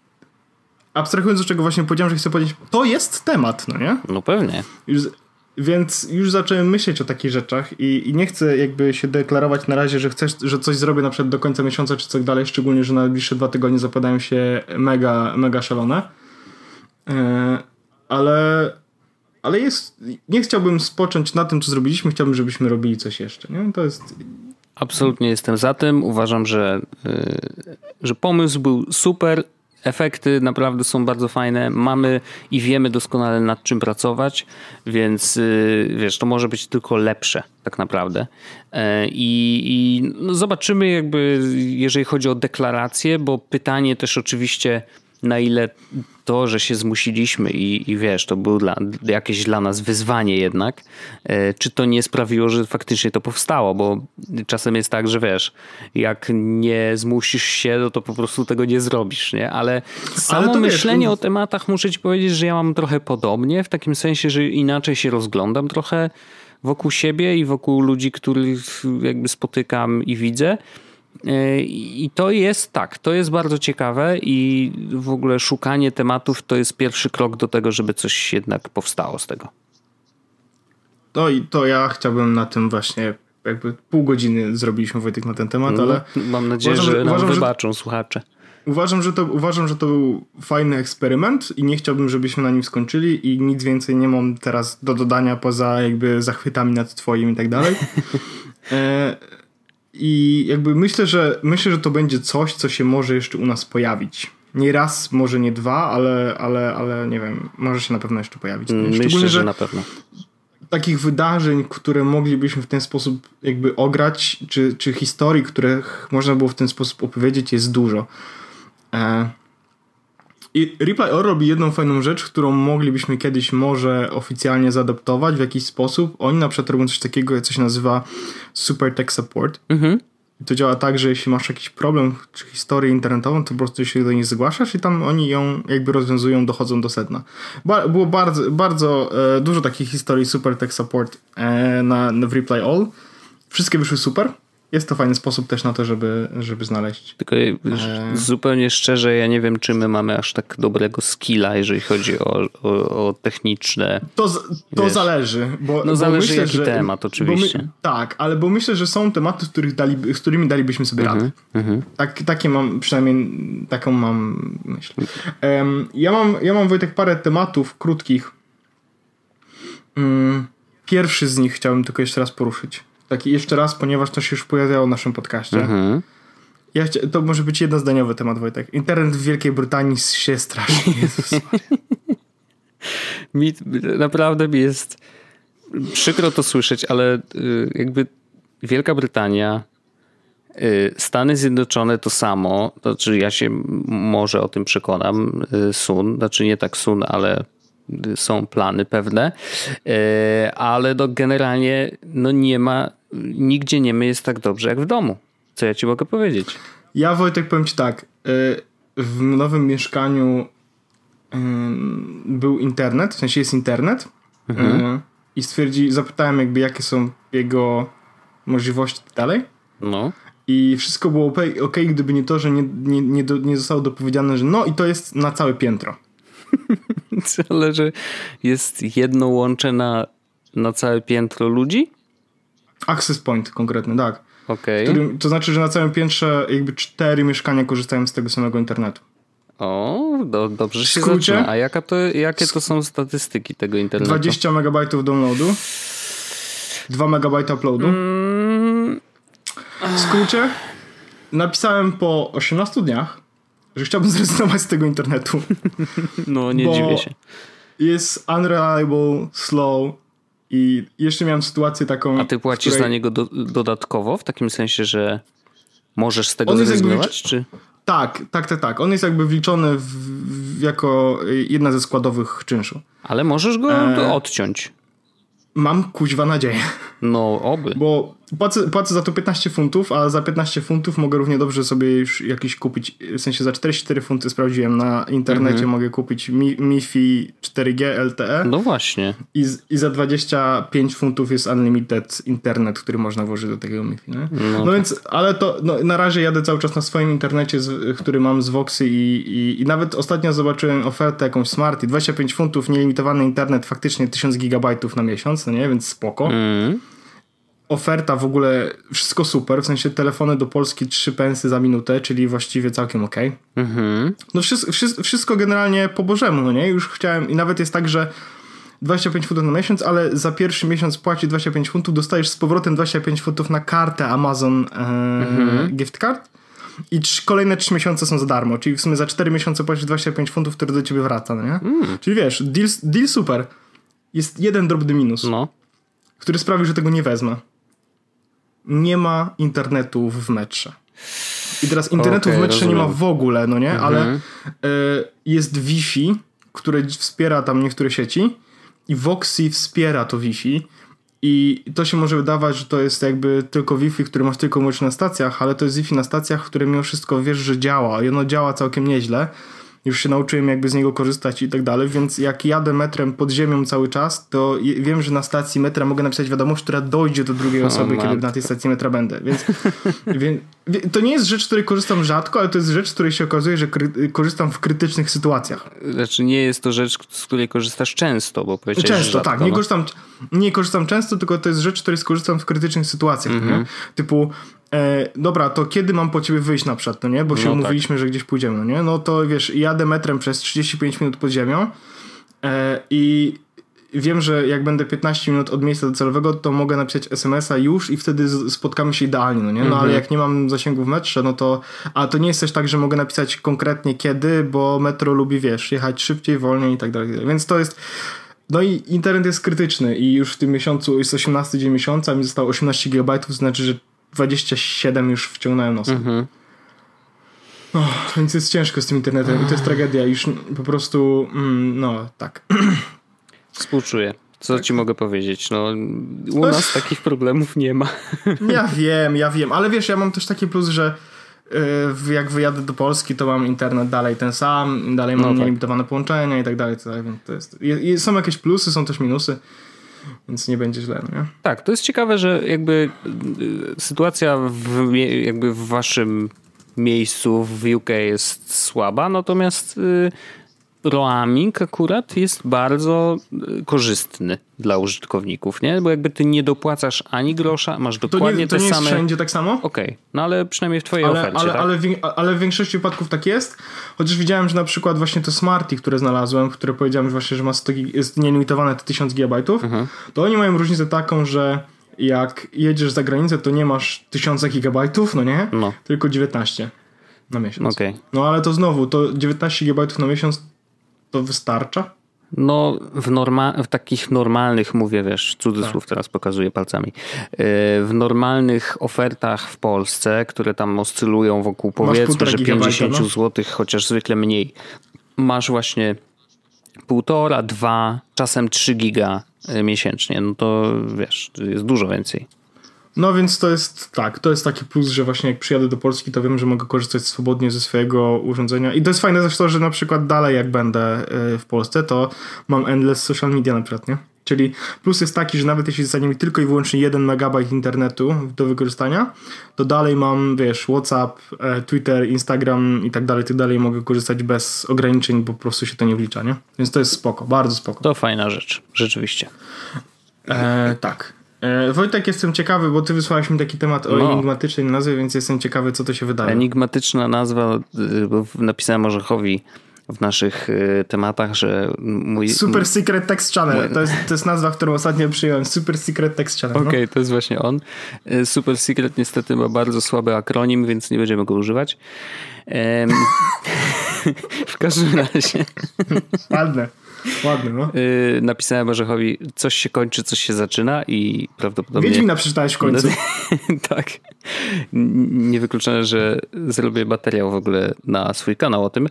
Speaker 1: abstrahując od czego właśnie powiedziałem, że chcę powiedzieć, to jest temat, no nie?
Speaker 2: No pewnie.
Speaker 1: Więc już zacząłem myśleć o takich rzeczach i, i, nie chcę jakby się deklarować na razie, że chcesz, że coś zrobię na przykład do końca miesiąca czy coś dalej, szczególnie, że na najbliższe dwa tygodnie zapadają się mega, mega szalone. E, ale, ale jest, nie chciałbym spocząć na tym, co zrobiliśmy, chciałbym, żebyśmy robili coś jeszcze. Nie? To jest...
Speaker 2: Absolutnie jestem za tym. Uważam, że, yy, że pomysł był super efekty naprawdę są bardzo fajne. Mamy i wiemy doskonale nad czym pracować, więc y, wiesz, to może być tylko lepsze tak naprawdę. E, I, i no zobaczymy jakby, jeżeli chodzi o deklarację, bo pytanie też oczywiście na ile to, że się zmusiliśmy i, i wiesz, to było dla, jakieś dla nas wyzwanie jednak, e, czy to nie sprawiło, że faktycznie to powstało, bo czasem jest tak, że wiesz, jak nie zmusisz się, no to po prostu tego nie zrobisz, nie? Ale samo Ale myślenie wiesz, o tematach muszę ci powiedzieć, że ja mam trochę podobnie, w takim sensie, że inaczej się rozglądam trochę wokół siebie i wokół ludzi, których jakby spotykam i widzę. E, I to jest tak, to jest bardzo ciekawe i w ogóle szukanie tematów to jest pierwszy krok do tego, żeby coś jednak powstało z tego.
Speaker 1: No i to ja chciałbym na tym właśnie jakby pół godziny zrobiliśmy Wojtek na ten temat, no, ale
Speaker 2: mam nadzieję, uważam, że nam uważam, wybaczą że, słuchacze.
Speaker 1: Uważam że, to, uważam, że to był fajny eksperyment i nie chciałbym, żebyśmy na nim skończyli i nic więcej nie mam teraz do dodania poza jakby zachwytami nad twoim i tak dalej. (laughs) I jakby myślę, że myślę, że to będzie coś, co się może jeszcze u nas pojawić. Nie raz, może nie dwa, ale, ale, ale nie wiem, może się na pewno jeszcze pojawić.
Speaker 2: Myślę, że na pewno.
Speaker 1: Takich wydarzeń, które moglibyśmy w ten sposób jakby ograć, czy, czy historii, których można było w ten sposób opowiedzieć, jest dużo. E i Reply All robi jedną fajną rzecz, którą moglibyśmy kiedyś może oficjalnie zaadaptować w jakiś sposób. Oni na przykład robią coś takiego, co się nazywa Super Tech Support. Mhm. I to działa tak, że jeśli masz jakiś problem czy historię internetową, to po prostu się do nich zgłaszasz i tam oni ją jakby rozwiązują, dochodzą do sedna. Ba było bardzo, bardzo e, dużo takich historii Super Tech Support e, na, na w Reply All. Wszystkie wyszły super jest to fajny sposób też na to, żeby, żeby znaleźć.
Speaker 2: Tylko e... zupełnie szczerze, ja nie wiem, czy my mamy aż tak dobrego skilla, jeżeli chodzi o, o, o techniczne.
Speaker 1: To, to wiesz, zależy. Bo,
Speaker 2: no
Speaker 1: bo
Speaker 2: zależy myślę, jaki że, temat, oczywiście.
Speaker 1: My, tak, ale bo myślę, że są tematy, z, których dali, z którymi dalibyśmy sobie -hmm, radę. -hmm. tak, takie mam, przynajmniej taką mam myśl. Um, ja, mam, ja mam Wojtek parę tematów krótkich. Um, pierwszy z nich chciałbym tylko jeszcze raz poruszyć taki jeszcze raz, ponieważ to się już pojawiało w naszym podcaście. Mhm. Ja chcia, to może być jednozdaniowy temat, Wojtek. Internet w Wielkiej Brytanii się strasznie. (laughs)
Speaker 2: mi, naprawdę mi jest przykro to słyszeć, ale y, jakby Wielka Brytania Y, Stany Zjednoczone to samo, znaczy ja się może o tym przekonam, y, Sun, znaczy nie tak Sun, ale są plany pewne, ale no generalnie no nie ma, nigdzie nie jest tak dobrze jak w domu. Co ja ci mogę powiedzieć?
Speaker 1: Ja Wojtek powiem ci tak, w nowym mieszkaniu był internet, w sensie jest internet mhm. i stwierdzi, zapytałem jakby jakie są jego możliwości dalej.
Speaker 2: No.
Speaker 1: I wszystko było ok, okay gdyby nie to, że nie, nie, nie, do, nie zostało dopowiedziane, że no i to jest na całe piętro. (laughs)
Speaker 2: Ale że jest jedno łącze na, na całe piętro ludzi?
Speaker 1: Access point konkretny, tak.
Speaker 2: Okay.
Speaker 1: Który, to znaczy, że na całym piętrze jakby cztery mieszkania korzystają z tego samego internetu.
Speaker 2: O, do, dobrze się skrócie, zaczyna. A jaka to, jakie to są statystyki tego internetu?
Speaker 1: 20 megabajtów downloadu, 2 megabajty uploadu. Mm. W skrócie, napisałem po 18 dniach, że chciałbym (laughs) zrezygnować z tego internetu.
Speaker 2: No, nie dziwię się.
Speaker 1: Jest unreliable, slow i jeszcze miałem sytuację taką...
Speaker 2: A ty płacisz której... za niego do, dodatkowo? W takim sensie, że możesz z tego zrezygnować, czy...
Speaker 1: Tak, tak, tak, tak. On jest jakby wliczony w, w, jako jedna ze składowych czynszu.
Speaker 2: Ale możesz go e... odciąć.
Speaker 1: Mam kuźwa nadzieję.
Speaker 2: No, oby.
Speaker 1: Bo płacę, płacę za to 15 funtów, a za 15 funtów mogę równie dobrze sobie już jakiś kupić, w sensie za 44 funty sprawdziłem na internecie, mhm. mogę kupić Mi, MiFi 4G LTE.
Speaker 2: No właśnie.
Speaker 1: I, I za 25 funtów jest unlimited internet, który można włożyć do tego MiFi. No, no tak. więc, ale to no, na razie jadę cały czas na swoim internecie, z, który mam z Voxy i, i, i, nawet ostatnio zobaczyłem ofertę jakąś smart i 25 funtów, nielimitowany internet, faktycznie 1000 gigabajtów na miesiąc, no nie? Więc spoko. Mm oferta w ogóle, wszystko super, w sensie telefony do Polski 3 pensy za minutę, czyli właściwie całkiem ok. Mhm. No wszystko, wszystko generalnie po bożemu, no nie? Już chciałem i nawet jest tak, że 25 funtów na miesiąc, ale za pierwszy miesiąc płaci 25 funtów, dostajesz z powrotem 25 funtów na kartę Amazon e, mhm. gift card i trz, kolejne 3 miesiące są za darmo, czyli w sumie za 4 miesiące płacisz 25 funtów, które do ciebie wraca, no nie? Mm. Czyli wiesz, deal, deal super. Jest jeden drobny minus, no. który sprawi, że tego nie wezmę nie ma internetu w metrze. I teraz internetu okay, w metrze rozumiem. nie ma w ogóle, no nie? Mhm. Ale y, jest Wi-Fi, które wspiera tam niektóre sieci i Voxy wspiera to Wi-Fi. I to się może wydawać, że to jest jakby tylko Wi-Fi, który masz tylko na stacjach, ale to jest Wi-Fi na stacjach, które mimo wszystko wiesz, że działa i ono działa całkiem nieźle już się nauczyłem jakby z niego korzystać i tak dalej, więc jak jadę metrem pod ziemią cały czas, to wiem, że na stacji metra mogę napisać wiadomość, która dojdzie do drugiej osoby, kiedy na tej stacji metra będę, więc, (laughs) więc to nie jest rzecz, z której korzystam rzadko, ale to jest rzecz, z której się okazuje, że korzystam w krytycznych sytuacjach.
Speaker 2: Znaczy nie jest to rzecz, z której korzystasz często, bo powiedziałeś
Speaker 1: Często,
Speaker 2: rzadko,
Speaker 1: tak. Nie, no. korzystam, nie korzystam często, tylko to jest rzecz, z której skorzystam w krytycznych sytuacjach. Mm -hmm. Typu E, dobra, to kiedy mam po ciebie wyjść na przykład, no nie? Bo się no, umówiliśmy, tak. że gdzieś pójdziemy, no nie? No to wiesz, jadę metrem przez 35 minut pod ziemią e, i wiem, że jak będę 15 minut od miejsca docelowego, to mogę napisać SMS-a już i wtedy spotkamy się idealnie, no nie? No mhm. ale jak nie mam zasięgu w metrze, no to... A to nie jest też tak, że mogę napisać konkretnie kiedy, bo metro lubi, wiesz, jechać szybciej, wolniej i tak dalej. Więc to jest... No i internet jest krytyczny i już w tym miesiącu jest 18 dzień miesiąca, mi zostało 18 GB, to znaczy, że 27 już wciągnąłem nosem. Mhm. Oh, więc jest ciężko z tym internetem i to jest tragedia. Już po prostu, mm, no tak. (clears throat)
Speaker 2: Współczuję. Co tak. ci mogę powiedzieć? No, u nas takich problemów nie ma. (laughs)
Speaker 1: Ja wiem, ja wiem, ale wiesz, ja mam też taki plus, że yy, jak wyjadę do Polski, to mam internet dalej ten sam, dalej mam no tak. nielimitowane połączenia i tak dalej. Tak, więc to jest, są jakieś plusy, są też minusy więc nie będzie źle, no nie?
Speaker 2: Tak, to jest ciekawe, że jakby y, sytuacja w, jakby w waszym miejscu w UK jest słaba, natomiast y, roaming akurat jest bardzo y, korzystny dla użytkowników, nie? Bo jakby ty nie dopłacasz ani grosza, masz dokładnie to nie,
Speaker 1: to nie
Speaker 2: same...
Speaker 1: jest wszędzie tak samo?
Speaker 2: Okej, okay. no ale przynajmniej w twojej
Speaker 1: ale,
Speaker 2: ofercie,
Speaker 1: ale,
Speaker 2: tak?
Speaker 1: ale, w, ale w większości wypadków tak jest, chociaż widziałem, że na przykład właśnie to Smarty, które znalazłem, które powiedziałem że właśnie, że ma 100, jest nielimitowane te 1000 GB, mhm. to oni mają różnicę taką, że jak jedziesz za granicę, to nie masz 1000 GB, no nie? No. Tylko 19 na miesiąc.
Speaker 2: Okay.
Speaker 1: No ale to znowu, to 19 GB na miesiąc to wystarcza?
Speaker 2: no w, norma- w takich normalnych, mówię wiesz, cudzysłów tak. teraz pokazuję palcami, y, w normalnych ofertach w Polsce, które tam oscylują wokół powiedzmy, że 50 no? zł, chociaż zwykle mniej, masz właśnie półtora, dwa, czasem 3 giga y, miesięcznie, no to wiesz, jest dużo więcej.
Speaker 1: No więc to jest tak, to jest taki plus, że właśnie jak przyjadę do Polski, to wiem, że mogę korzystać swobodnie ze swojego urządzenia. I to jest fajne zresztą, że na przykład dalej jak będę y, w Polsce, to mam endless social media na przykład, nie? Czyli plus jest taki, że nawet jeśli zostanie mi tylko i wyłącznie 1 megabajt internetu do wykorzystania, to dalej mam, wiesz, WhatsApp, e, Twitter, Instagram i tak dalej, tak dalej. Mogę korzystać bez ograniczeń, bo po prostu się to nie wlicza, nie? Więc to jest spoko, bardzo spoko.
Speaker 2: To fajna rzecz, rzeczywiście.
Speaker 1: E, tak. E, Wojtek, jestem ciekawy, bo ty wysłałeś mi taki temat o no. enigmatycznej nazwie, więc jestem ciekawy, co to się wydaje.
Speaker 2: Enigmatyczna nazwa, y, bo napisałem Orzechowi w naszych y, tematach, że mój...
Speaker 1: Super Secret Text Channel. Mój... To, jest, to jest nazwa, którą ostatnio przyjąłem. Super Secret Text Channel.
Speaker 2: No. Okej, okay, no. to jest właśnie on. Super Secret niestety ma bardzo słaby akronim, więc nie będziemy go używać. (laughs) w każdym razie...
Speaker 1: Ładne. Ładny, no.
Speaker 2: Yy, napisałem Orzechowi, coś się kończy, coś się zaczyna i prawdopodobnie...
Speaker 1: Wiedźmina przeczytałeś w końcu. (laughs)
Speaker 2: tak. Niewykluczone, że zrobię materiał w ogóle na swój kanał o tym.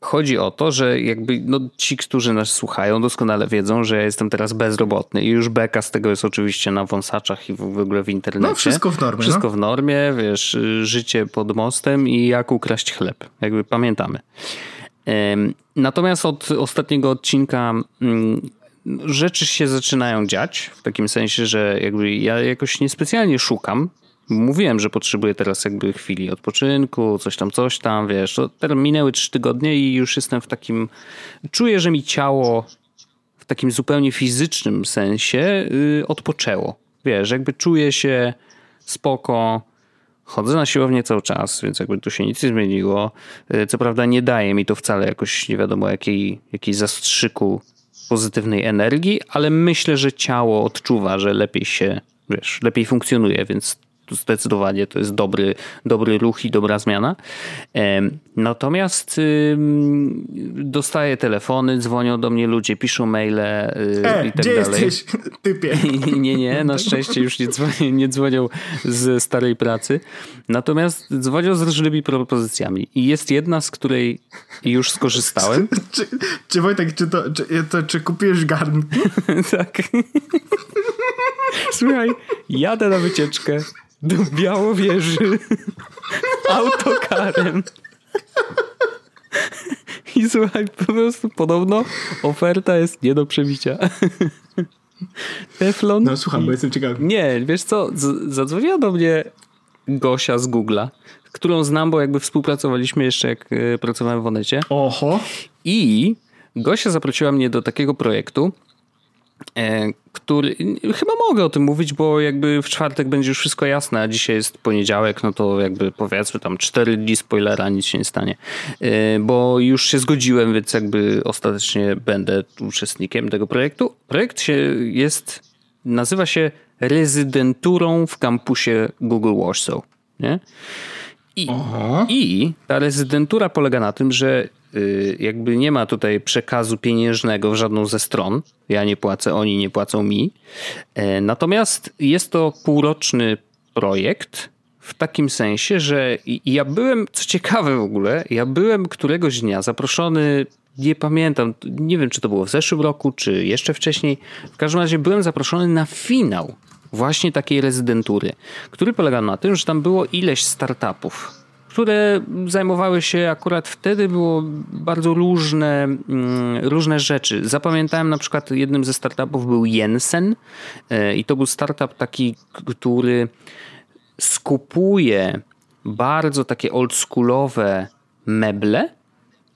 Speaker 2: Chodzi o to, że jakby no, ci, którzy nas słuchają, doskonale wiedzą, że ja jestem teraz bezrobotny i już beka z tego jest oczywiście na wąsaczach i w ogóle w internecie. No
Speaker 1: wszystko w normie.
Speaker 2: Wszystko
Speaker 1: no?
Speaker 2: w normie, wiesz, życie pod mostem i jak ukraść chleb. Jakby pamiętamy. Natomiast od ostatniego odcinka mm, rzeczy się zaczynają dziać, w takim sensie, że jakby ja jakoś niespecjalnie szukam. Mówiłem, że potrzebuję teraz jakby chwili odpoczynku, coś tam, coś tam, wiesz. Teraz minęły trzy tygodnie i już jestem w takim... Czuję, że mi ciało w takim zupełnie fizycznym sensie yy, odpoczęło. Wiesz, jakby czuję się spoko, Chodzę na siłownię cały czas, więc jakby tu się nic nie zmieniło. E, co prawda nie daje mi to wcale jakoś nie wiadomo jakiej, jakiej zastrzyku pozytywnej energii, ale myślę, że ciało odczuwa, że lepiej się, wiesz, lepiej funkcjonuje, więc zdecydowanie to jest dobry, dobry ruch i dobra zmiana. Natomiast dostaję telefony, dzwonią do mnie ludzie, piszą maile y,
Speaker 1: e,
Speaker 2: i tak
Speaker 1: gdzie
Speaker 2: dalej.
Speaker 1: Jesteś, typie? (laughs)
Speaker 2: Nie, nie, na (laughs) szczęście już nie dzwonią, nie dzwonią z starej pracy. Natomiast dzwonią z różnymi propozycjami. I jest jedna, z której już skorzystałem.
Speaker 1: Czy, (laughs) czy, czy Wojtek, czy, to, czy, to, czy kupiłeś garnki?
Speaker 2: tak. Słuchaj, jadę na wycieczkę do Białowieży (laughs) autokarem. I słuchaj, po prostu podobno oferta jest nie do przebicia. Teflon.
Speaker 1: No słucham, bo jestem ciekawy.
Speaker 2: Nie, wiesz co, z- zadzwoniła do mnie Gosia z Google'a, którą znam, bo jakby współpracowaliśmy jeszcze jak e, pracowałem w Onecie.
Speaker 1: Oho.
Speaker 2: I Gosia zaprosiła mnie do takiego projektu, który chyba mogę o tym mówić, bo jakby w czwartek będzie już wszystko jasne, a dzisiaj jest poniedziałek, no to jakby powiedzmy tam cztery dni spoilera, nic się nie stanie. E, bo już się zgodziłem, więc jakby ostatecznie będę uczestnikiem tego projektu. Projekt się jest, nazywa się rezydenturą w kampusie Google Warsaw. Nie? I, I ta rezydentura polega na tym, że jakby nie ma tutaj przekazu pieniężnego w żadną ze stron. Ja nie płacę, oni nie płacą mi. E, natomiast jest to półroczny projekt w takim sensie, że ja byłem, co ciekawe w ogóle, ja byłem któregoś dnia zaproszony nie pamiętam, nie wiem czy to było w zeszłym roku, czy jeszcze wcześniej. W każdym razie byłem zaproszony na finał właśnie takiej rezydentury, który polegał na tym, że tam było ileś startupów, które zajmowały się akurat wtedy było bardzo różne, mm, różne rzeczy. Zapamiętałem na przykład jednym ze startupów był Jensen e, i to był startup taki, który skupuje bardzo takie oldschoolowe meble,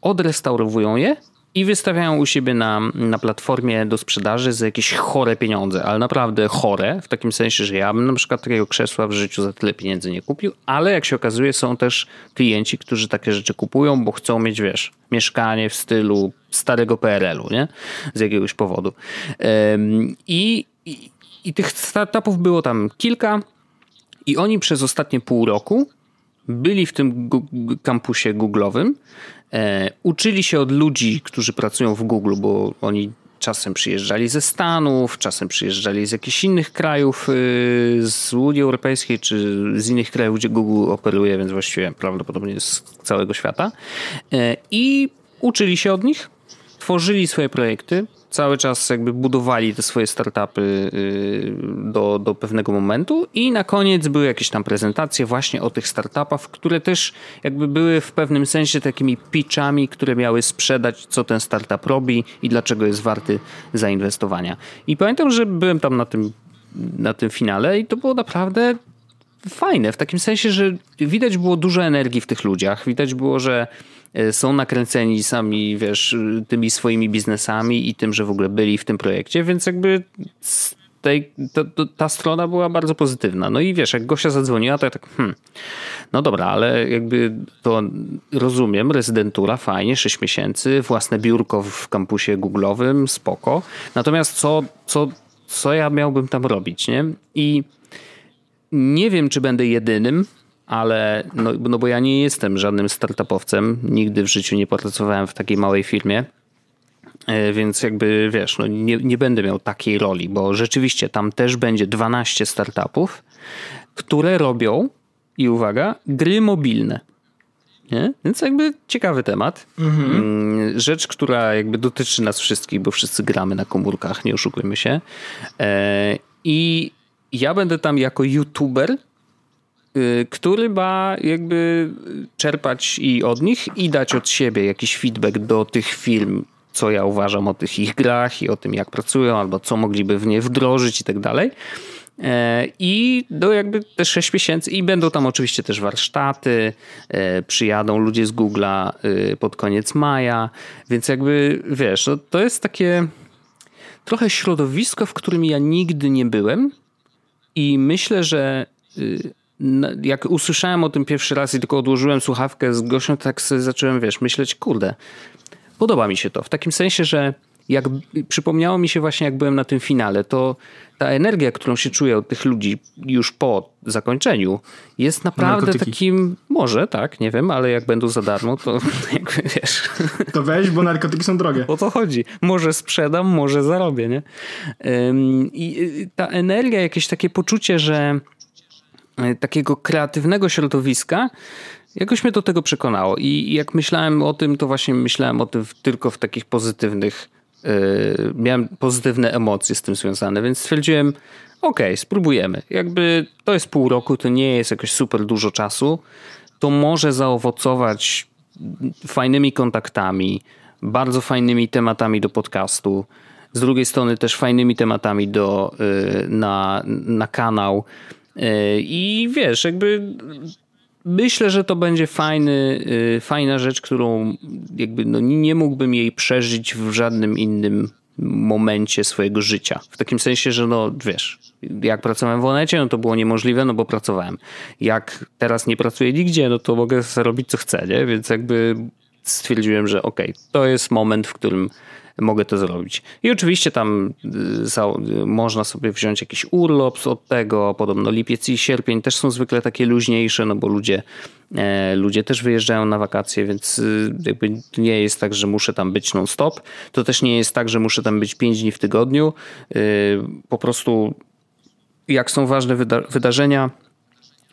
Speaker 2: odrestaurowują je i wystawiają u siebie na, na platformie do sprzedaży za jakieś chore pieniądze, ale naprawdę chore, w takim sensie, że ja bym na przykład takiego krzesła w życiu za tyle pieniędzy nie kupił, ale jak się okazuje są też klienci, którzy takie rzeczy kupują, bo chcą mieć, wiesz, mieszkanie w stylu starego PRL-u, nie? Z jakiegoś powodu. I, i, i tych startupów było tam kilka i oni przez ostatnie pół roku byli w tym kampusie Google'owym E, uczyli się od ludzi, którzy pracują w Google, bo oni czasem przyjeżdżali ze Stanów, czasem przyjeżdżali z jakichś innych krajów y, z Unii Europejskiej czy z innych krajów, gdzie Google operuje, więc właściwie prawdopodobnie z całego świata. E, I uczyli się od nich, tworzyli swoje projekty, cały czas jakby budowali te swoje startupy y, do, do pewnego momentu i na koniec były jakieś tam prezentacje właśnie o tych startupach, które też jakby były w pewnym sensie takimi pitchami, które miały sprzedać, co ten startup robi i dlaczego jest warty zainwestowania. I pamiętam, że byłem tam na tym, na tym finale i to było naprawdę fajne, w takim sensie, że widać było dużo energii w tych ludziach, widać było, że są nakręceni sami, wiesz, tymi swoimi biznesami i tym, że w ogóle byli w tym projekcie, więc jakby tej, to, to, ta strona była bardzo pozytywna. No i wiesz, jak Gosia zadzwoniła, to ja tak, hmm, no dobra, ale jakby to rozumiem, rezydentura, fajnie, 6 miesięcy, własne biurko w kampusie Google'owym, spoko. Natomiast co, co, co ja miałbym tam robić, nie? I nie wiem, czy będę jedynym, ale no, no bo ja nie jestem żadnym startupowcem, nigdy w życiu nie pracowałem w takiej małej firmie. E, więc jakby wiesz, no nie, nie będę miał takiej roli, bo rzeczywiście tam też będzie 12 startupów, które robią, i uwaga, gry mobilne. Nie? Więc jakby ciekawy temat. Mhm. Mm, rzecz, która jakby dotyczy nas wszystkich, bo wszyscy gramy na komórkach, nie oszukujmy się. E, I ja będę tam jako youtuber który ma jakby czerpać i od nich i dać od siebie jakiś feedback do tych firm, co ja uważam o tych ich grach i o tym, jak pracują, albo co mogliby w nie wdrożyć i tak dalej. E, I do jakby te 6 miesięcy, i będą tam oczywiście też warsztaty, e, przyjadą ludzie z Google'a y, pod koniec maja, więc jakby wiesz, no to jest takie trochę środowisko, w którym ja nigdy nie byłem, i myślę, że y, jak usłyszałem o tym pierwszy raz i tylko odłożyłem słuchawkę z Gosią, tak sobie zacząłem, wiesz, myśleć, kurde, podoba mi się to. W takim sensie, że jak przypomniało mi się właśnie, jak byłem na tym finale, to ta energia, którą się czuję od tych ludzi już po zakończeniu, jest naprawdę Narkotyki. takim, może tak, nie wiem, ale jak będą za darmo, to (laughs) jakby wiesz.
Speaker 1: To weź, bo narkotyki są drogie.
Speaker 2: O to chodzi. Może sprzedam, może zarobię, nie? I y, ta energia, jakieś takie poczucie, że takiego kreatywnego środowiska, jakoś mnie do tego przekonało. I jak myślałem o tym, to właśnie myślałem o tym tylko w takich pozytywnych, yy, miałem pozytywne emocje z tym związane, więc stwierdziłem, okej, okay, spróbujemy. Jakby to jest pół roku, to nie jest jakoś super dużo czasu, to może zaowocować fajnymi kontaktami, bardzo fajnymi tematami do podcastu, z drugiej strony też fajnymi tematami do, yy, na, na kanał. E, I wiesz, jakby myślę, że to będzie fajny, e, fajna rzecz, którą jakby no nie mógłbym jej przeżyć w żadnym innym momencie swojego życia. W takim sensie, że no wiesz, jak pracowałem w Onecie, no to było niemożliwe, no bo pracowałem. Jak teraz nie pracuję nigdzie, no to mogę robić co chcę, nie? Więc jakby stwierdziłem, że okay, to jest moment, w którym mogę to zrobić. I oczywiście tam y, można sobie wziąć jakiś urlop od tego, podobno lipiec i sierpień też są zwykle takie luźniejsze, no bo ludzie, e, ludzie też wyjeżdżają na wakacje, więc y, jakby nie jest tak, że muszę tam być non-stop. To też nie jest tak, że muszę tam być 5 dni w tygodniu. Y, po prostu jak są ważne wyda wydarzenia,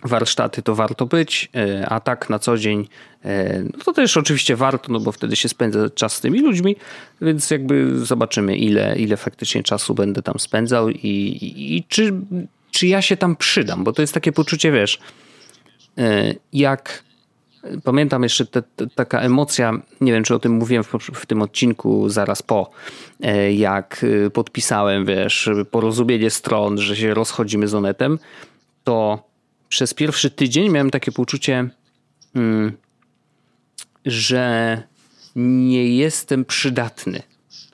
Speaker 2: warsztaty, to warto być, e, a tak na co dzień, e, no to też oczywiście warto, no bo wtedy się spędza czas z tymi ludźmi, więc jakby zobaczymy, ile, ile faktycznie czasu będę tam spędzał i, i, i czy, czy ja się tam przydam, bo to jest takie poczucie, wiesz, e, jak pamiętam jeszcze te, te, taka emocja, nie wiem, czy o tym mówiłem w, w tym odcinku zaraz po, jak podpisałem, wiesz, porozumienie stron, że się rozchodzimy z Onetem, to przez pierwszy tydzień miałem takie poczucie, mm, że nie jestem przydatny.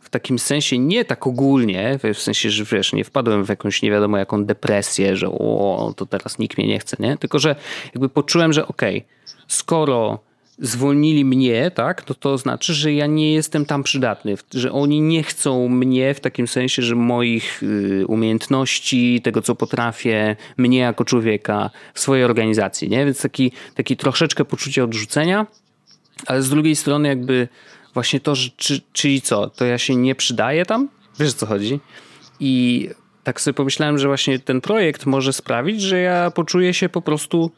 Speaker 2: W takim sensie, nie tak ogólnie, w sensie, że wiesz, nie wpadłem w jakąś nie wiadomo jaką depresję, że o, to teraz nikt mnie nie chce, nie? Tylko, że jakby poczułem, że okej, okay, skoro zwolnili mnie, tak, no to znaczy, że ja nie jestem tam przydatny, że oni nie chcą mnie w takim sensie, że moich y, umiejętności, tego co potrafię, mnie jako człowieka w swojej organizacji, nie? Więc taki, taki troszeczkę poczucie odrzucenia. ale z drugiej strony jakby właśnie to, że, czy, czyli co, to ja się nie przydaję tam? Wiesz o co chodzi? I tak sobie pomyślałem, że właśnie ten projekt może sprawić, że ja poczuję się po prostu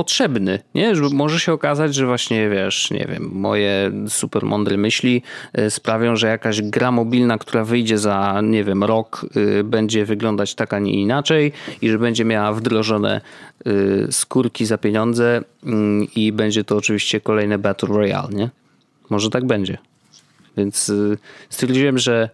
Speaker 2: potrzebny, nie? Że może się okazać, że właśnie, wiesz, nie wiem, moje super mądre myśli e, sprawią, że jakaś gra mobilna, która wyjdzie za, nie wiem, rok, e, będzie wyglądać tak, a nie inaczej i że będzie miała wdrożone e, skórki za pieniądze mm, i będzie to oczywiście kolejne Battle Royale, nie? Może tak będzie. Więc stwierdziłem, że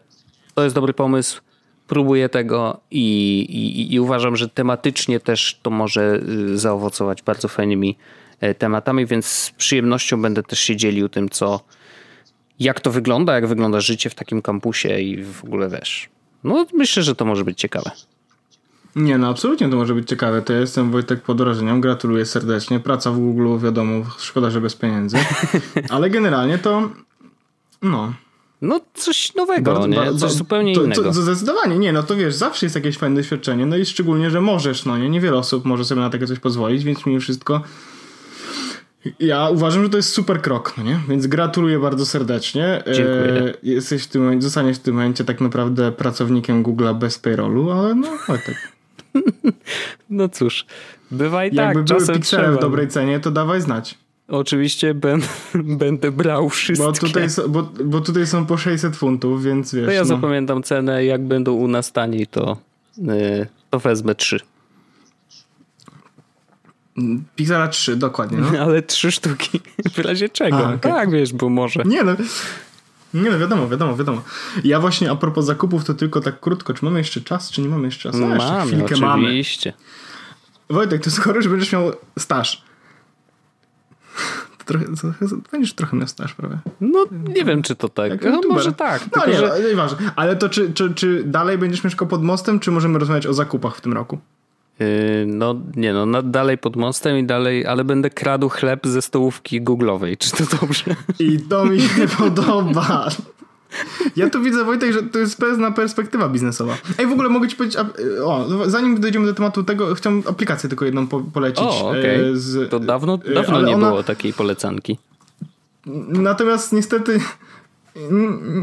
Speaker 2: to jest dobry pomysł, próbuję tego i, i, i, uważam, że tematycznie też to może y, zaowocować bardzo fajnymi e, tematami, więc z przyjemnością będę też się dzielił tym, co jak to wygląda, jak wygląda życie w takim kampusie i w ogóle wiesz. No myślę, że to może być ciekawe.
Speaker 1: Nie, no absolutnie to może być ciekawe. To ja jestem Wojtek pod wrażeniem, gratuluję serdecznie. Praca w Google, wiadomo, szkoda, że bez pieniędzy. (laughs) Ale generalnie to no,
Speaker 2: no coś nowego, bardzo, nie? Bardzo, coś zupełnie to, innego. To,
Speaker 1: to zdecydowanie, nie, no to wiesz, zawsze jest jakieś fajne doświadczenie, no i szczególnie, że możesz, no nie, niewiele osób może sobie na takie coś pozwolić, więc mimo wszystko ja uważam, że to jest super krok, no nie? Więc gratuluję bardzo serdecznie.
Speaker 2: Dziękuję.
Speaker 1: E, jesteś w tym momencie, zostaniesz w tym momencie tak naprawdę pracownikiem Google'a bez payrollu, ale no, tak. (laughs)
Speaker 2: no cóż, bywa i
Speaker 1: Jakby
Speaker 2: tak,
Speaker 1: były piksele w dobrej cenie, to dawaj znać.
Speaker 2: Oczywiście ben, (laughs) będę brał wszystkie.
Speaker 1: Bo tutaj, są, bo, bo tutaj są po 600 funtów, więc wiesz.
Speaker 2: To ja
Speaker 1: no.
Speaker 2: zapamiętam cenę, jak będą u nas taniej, to, yy, to wezmę trzy.
Speaker 1: Pixela 3, dokładnie. No. (laughs)
Speaker 2: Ale trzy sztuki. (laughs) W razie czego? A, okay. Tak, wiesz, bo może.
Speaker 1: Nie no. Nie no, wiadomo, wiadomo, wiadomo. Ja właśnie a propos zakupów, to tylko tak krótko. Czy mamy jeszcze czas, czy nie mamy jeszcze czasu?
Speaker 2: No, jeszcze mamy, chwilkę oczywiście.
Speaker 1: mamy. Wojtek, to skoro, że będziesz miał staż, trochę, będziesz trochę miał staż, prawda?
Speaker 2: No nie wiem, czy to tak. No, może tak.
Speaker 1: No tylko, nie, że... No, nieważne. Ale to czy, czy, czy dalej będziesz mieszkał pod mostem, czy możemy rozmawiać o zakupach w tym roku?
Speaker 2: Yy, no nie no, dalej pod mostem i dalej, ale będę kradł chleb ze stołówki googlowej. Czy to dobrze?
Speaker 1: I to mi się podoba. Ja tu widzę, Wojtek, że to jest pewna perspektywa biznesowa. Ej, w ogóle mogę ci powiedzieć, o, zanim dojdziemy do tematu tego, chciałem aplikację tylko jedną po, polecić.
Speaker 2: O, okay. E, z, to dawno, e, dawno nie ona... było takiej polecanki.
Speaker 1: Natomiast niestety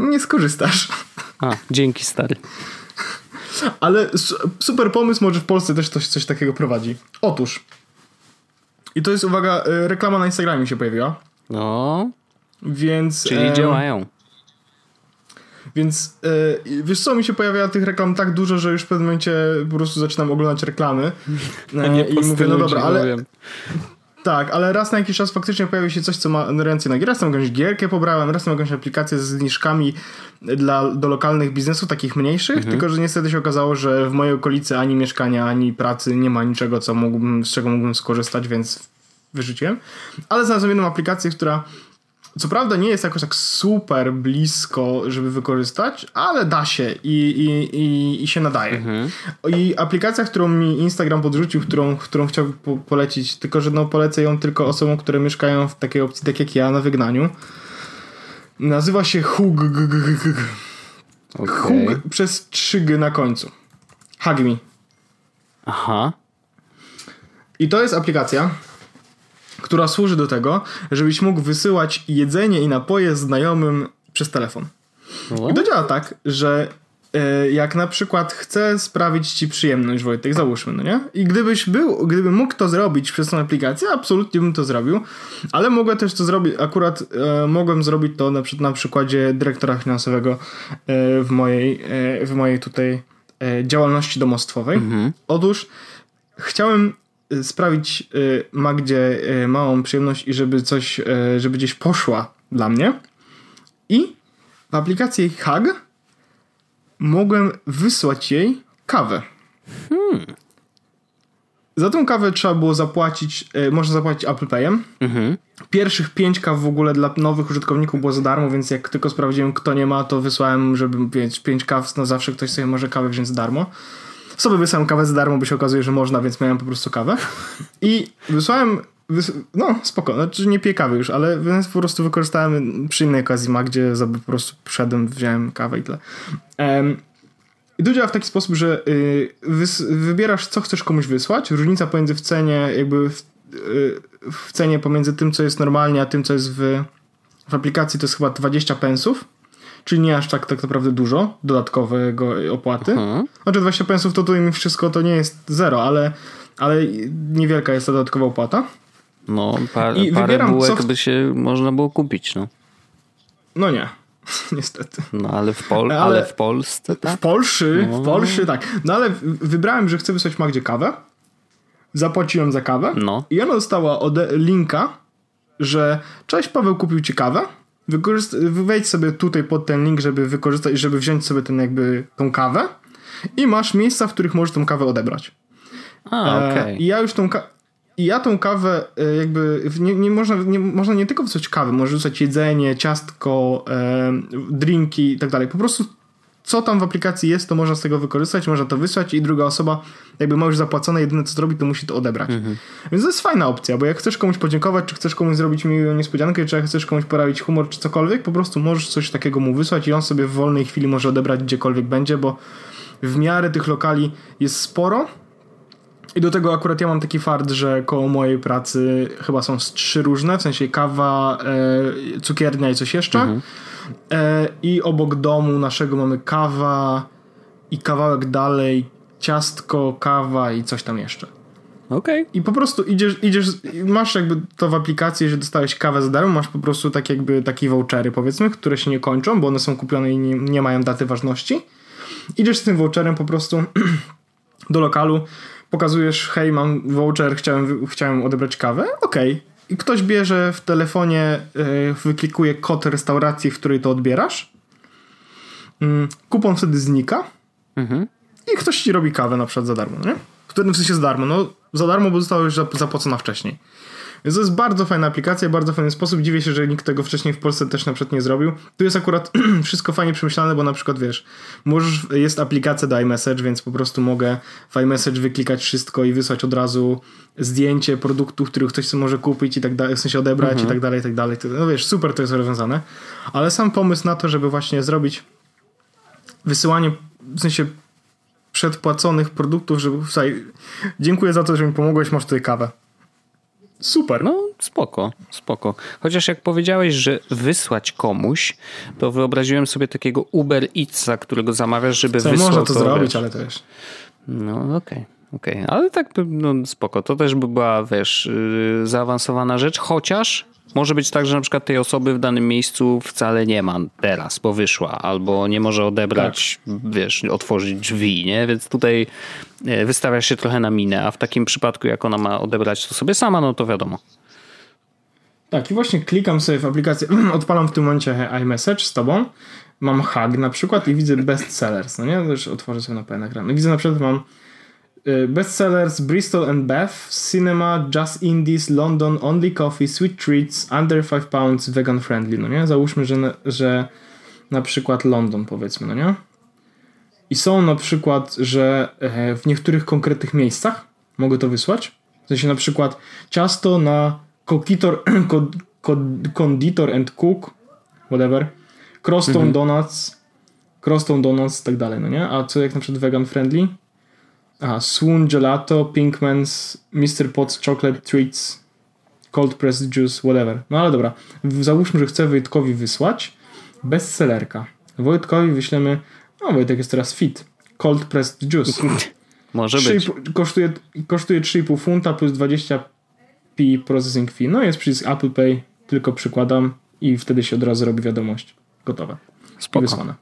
Speaker 1: nie skorzystasz.
Speaker 2: A, dzięki stary.
Speaker 1: Ale super pomysł, może w Polsce też coś, coś takiego prowadzi. Otóż, i to jest, uwaga, e, reklama na Instagramie się pojawiła.
Speaker 2: No.
Speaker 1: Więc.
Speaker 2: Czyli działają.
Speaker 1: Więc yy, wiesz co, mi się pojawia tych reklam tak dużo, że już w pewnym momencie po prostu zaczynam oglądać reklamy. (laughs)
Speaker 2: Yy, I mówię, no dobra, ale...
Speaker 1: Tak, ale raz na jakiś czas faktycznie pojawi się coś, co ma ręce na Raz tam jakąś gierkę pobrałem, raz tam jakąś aplikację z zniżkami dla, do lokalnych biznesów, takich mniejszych, mhm. tylko że niestety się okazało, że w mojej okolicy ani mieszkania, ani pracy nie ma niczego, co mógłbym, z czego mógłbym skorzystać, więc wyrzuciłem. Ale znalazłem jedną aplikację, która co prawda nie jest jakoś tak super blisko, żeby wykorzystać, ale da się i, i, i, i się nadaje. Mhm. I aplikacja, którą mi Instagram podrzucił, którą, którą chciałbym po polecić, tylko że no polecę ją tylko osobom, które mieszkają w takiej opcji, tak jak ja, na wygnaniu. Nazywa się Hug. Okay. Hug przez 3G na końcu. Hug me.
Speaker 2: Aha.
Speaker 1: I to jest aplikacja, która służy do tego, żebyś mógł wysyłać jedzenie i napoje znajomym przez telefon. What? I to działa tak, że e, jak na przykład chcę sprawić ci przyjemność, Wojtek, załóżmy, no nie? I gdybyś był, gdybym mógł to zrobić przez tą aplikację, absolutnie bym to zrobił, ale mogę też to zrobić, akurat e, mogłem zrobić to na, na przykładzie dyrektora finansowego e, w mojej, e, w mojej tutaj e, działalności domostwowej. Mhm. Otóż chciałem sprawić y, Magdzie y, małą przyjemność i żeby coś, żeby gdzieś poszła dla mnie. I w aplikacji Hug mogłem wysłać jej kawę. Hmm. Za tą kawę trzeba było zapłacić, można zapłacić Apple Payem. Mhm. Pierwszych pięć kaw w ogóle dla nowych użytkowników było za darmo, więc jak tylko sprawdziłem, kto nie ma, to wysłałem, żeby mieć pięć kaw, no zawsze ktoś sobie może kawę wziąć za darmo sobie wysłałem kawę za darmo, bo się okazuje, że można, więc miałem po prostu kawę. I wysłałem Wys no, spoko, znaczy nie piję kawy już, ale więc po prostu wykorzystałem przy innej okazji ma, gdzie po prostu przyszedłem, wziąłem kawę i tyle. Um, i to działa w taki sposób, że y, wybierasz, co chcesz komuś wysłać. Różnica pomiędzy w cenie, jakby w w cenie pomiędzy tym, co jest normalnie, a tym, co jest w, w aplikacji, to jest chyba 20 pensów. Czyli nie aż tak, tak naprawdę dużo dodatkowego opłaty. Mhm. Znaczy 20 pensów to tutaj mi wszystko to nie jest zero, ale, ale niewielka jest ta dodatkowa opłata.
Speaker 2: No, par, I parę bułek co... by się można było kupić, no.
Speaker 1: No nie. (laughs) Niestety.
Speaker 2: No ale w, Pol ale, ale w Polsce tak?
Speaker 1: W Polsce, no. w Polsce tak. No ale wybrałem, że chcę wysłać Magdzie kawę. Zapłaciłem za kawę. No. I ona dostała ode linka, że cześć Paweł kupił ci kawę. Wykorzyst- wejdź sobie tutaj pod ten link, żeby wykorzystać, żeby wziąć sobie ten jakby tą kawę i masz miejsca, w których możesz tą kawę odebrać.
Speaker 2: A, e, okej. Okay.
Speaker 1: I ja już tą kawę i ja tą kawę e, jakby nie, nie, można, nie można nie tylko wysłać kawy, może wysłać jedzenie, ciastko, e, drinki i tak dalej. Po prostu co tam w aplikacji jest, to można z tego wykorzystać, można to wysłać i druga osoba jakby ma już zapłacone, jedyne co zrobi, to musi to odebrać. Mhm. Więc to jest fajna opcja, bo jak chcesz komuś podziękować, czy chcesz komuś zrobić miłą niespodziankę, czy jak chcesz komuś porawić humor, czy cokolwiek, po prostu możesz coś takiego mu wysłać i on sobie w wolnej chwili może odebrać gdziekolwiek będzie, bo w miarę tych lokali jest sporo, i do tego akurat ja mam taki fart, że koło mojej pracy chyba są trzy różne, w sensie kawa, e, cukiernia i coś jeszcze. Mhm. E, I obok domu naszego mamy kawa i kawałek dalej ciastko, kawa i coś tam jeszcze.
Speaker 2: Okej. Okay.
Speaker 1: I po prostu idziesz, idziesz, masz jakby to w aplikacji, że dostałeś kawę za darmo, masz po prostu tak jakby takie vouchery powiedzmy, które się nie kończą, bo one są kupione i nie, nie mają daty ważności. Idziesz z tym voucherem po prostu (clears throat) do lokalu, pokazujesz, hej, mam voucher, chciałem, chciałem odebrać kawę, okej. Okay. Ktoś bierze w telefonie, yy, wyklikuje kod restauracji, w której to odbierasz. Yy, kupon wtedy znika. Mhm. I ktoś ci robi kawę na przykład za darmo, nie? W w sensie za darmo. No, za darmo, bo została już zapłacona wcześniej. Więc to jest bardzo fajna aplikacja, bardzo fajny sposób. Dziwię się, że nikt tego wcześniej w Polsce też na przykład nie zrobił. Tu jest akurat (clears throat) wszystko fajnie przemyślane, bo na przykład wiesz, możesz, jest aplikacja do iMessage, więc po prostu mogę w iMessage wyklikać wszystko i wysłać od razu zdjęcie produktów, których ktoś sobie może kupić i tak dalej, w sensie odebrać mhm. i tak dalej, i tak dalej. No wiesz, super to jest rozwiązane. Ale sam pomysł na to, żeby właśnie zrobić wysyłanie, w sensie przedpłaconych produktów, żeby tutaj dziękuję za to, że mi pomogłeś, masz tutaj kawę. Super.
Speaker 2: No, spoko, spoko. Chociaż jak powiedziałeś, że wysłać komuś, to wyobraziłem sobie takiego Uber Eatsa, którego zamawiasz, żeby Co, wysłał.
Speaker 1: Można to, to zrobić, wiesz. ale też.
Speaker 2: No, okej. Okay. Okej, okay. ale tak no spoko. To też by była, wiesz, yy, zaawansowana rzecz, chociaż może być tak, że na przykład tej osoby w danym miejscu wcale nie ma teraz, bo wyszła, albo nie może odebrać, tak. wiesz, otworzyć drzwi, nie? Więc tutaj e, wystawia się trochę na minę, a w takim przypadku, jak ona ma odebrać to sobie sama, no to wiadomo.
Speaker 1: Tak, i właśnie klikam sobie w aplikację, (clears throat) odpalam w tym momencie iMessage z tobą, mam hug na przykład i widzę bestsellers, no nie? Już otworzę sobie na pełen ekran. Widzę na przykład mam bestsellers Bristol and Bath, Cinema, Just Indies, London, Only Coffee, Sweet Treats, Under 5 Pounds, Vegan Friendly, no nie? Załóżmy, że, że na przykład London powiedzmy, no nie? I są na przykład, że e, w niektórych konkretnych miejscach mogę to wysłać. W sensie na przykład ciasto na Conditor, (clears throat) Conditor and Cook, whatever, Crosstown mhm. Donuts, Crosstown Donuts i tak dalej, no nie? A co jak na przykład vegan friendly? Aha, Swoon Gelato, Pinkman's, Mr. Potts Chocolate Treats, Cold Pressed Juice, whatever. No ale dobra, załóżmy, że chcę Wojtkowi wysłać bestsellerka. Wojtkowi wyślemy, no Wojtek jest teraz fit, Cold Pressed Juice. (laughs)
Speaker 2: Może 3, być.
Speaker 1: Kosztuje, kosztuje 3,5 funta plus 20p processing fee. No jest przycisk Apple Pay, tylko przykładam i wtedy się od razu robi wiadomość. Gotowe.
Speaker 2: Spoko. I wysłane.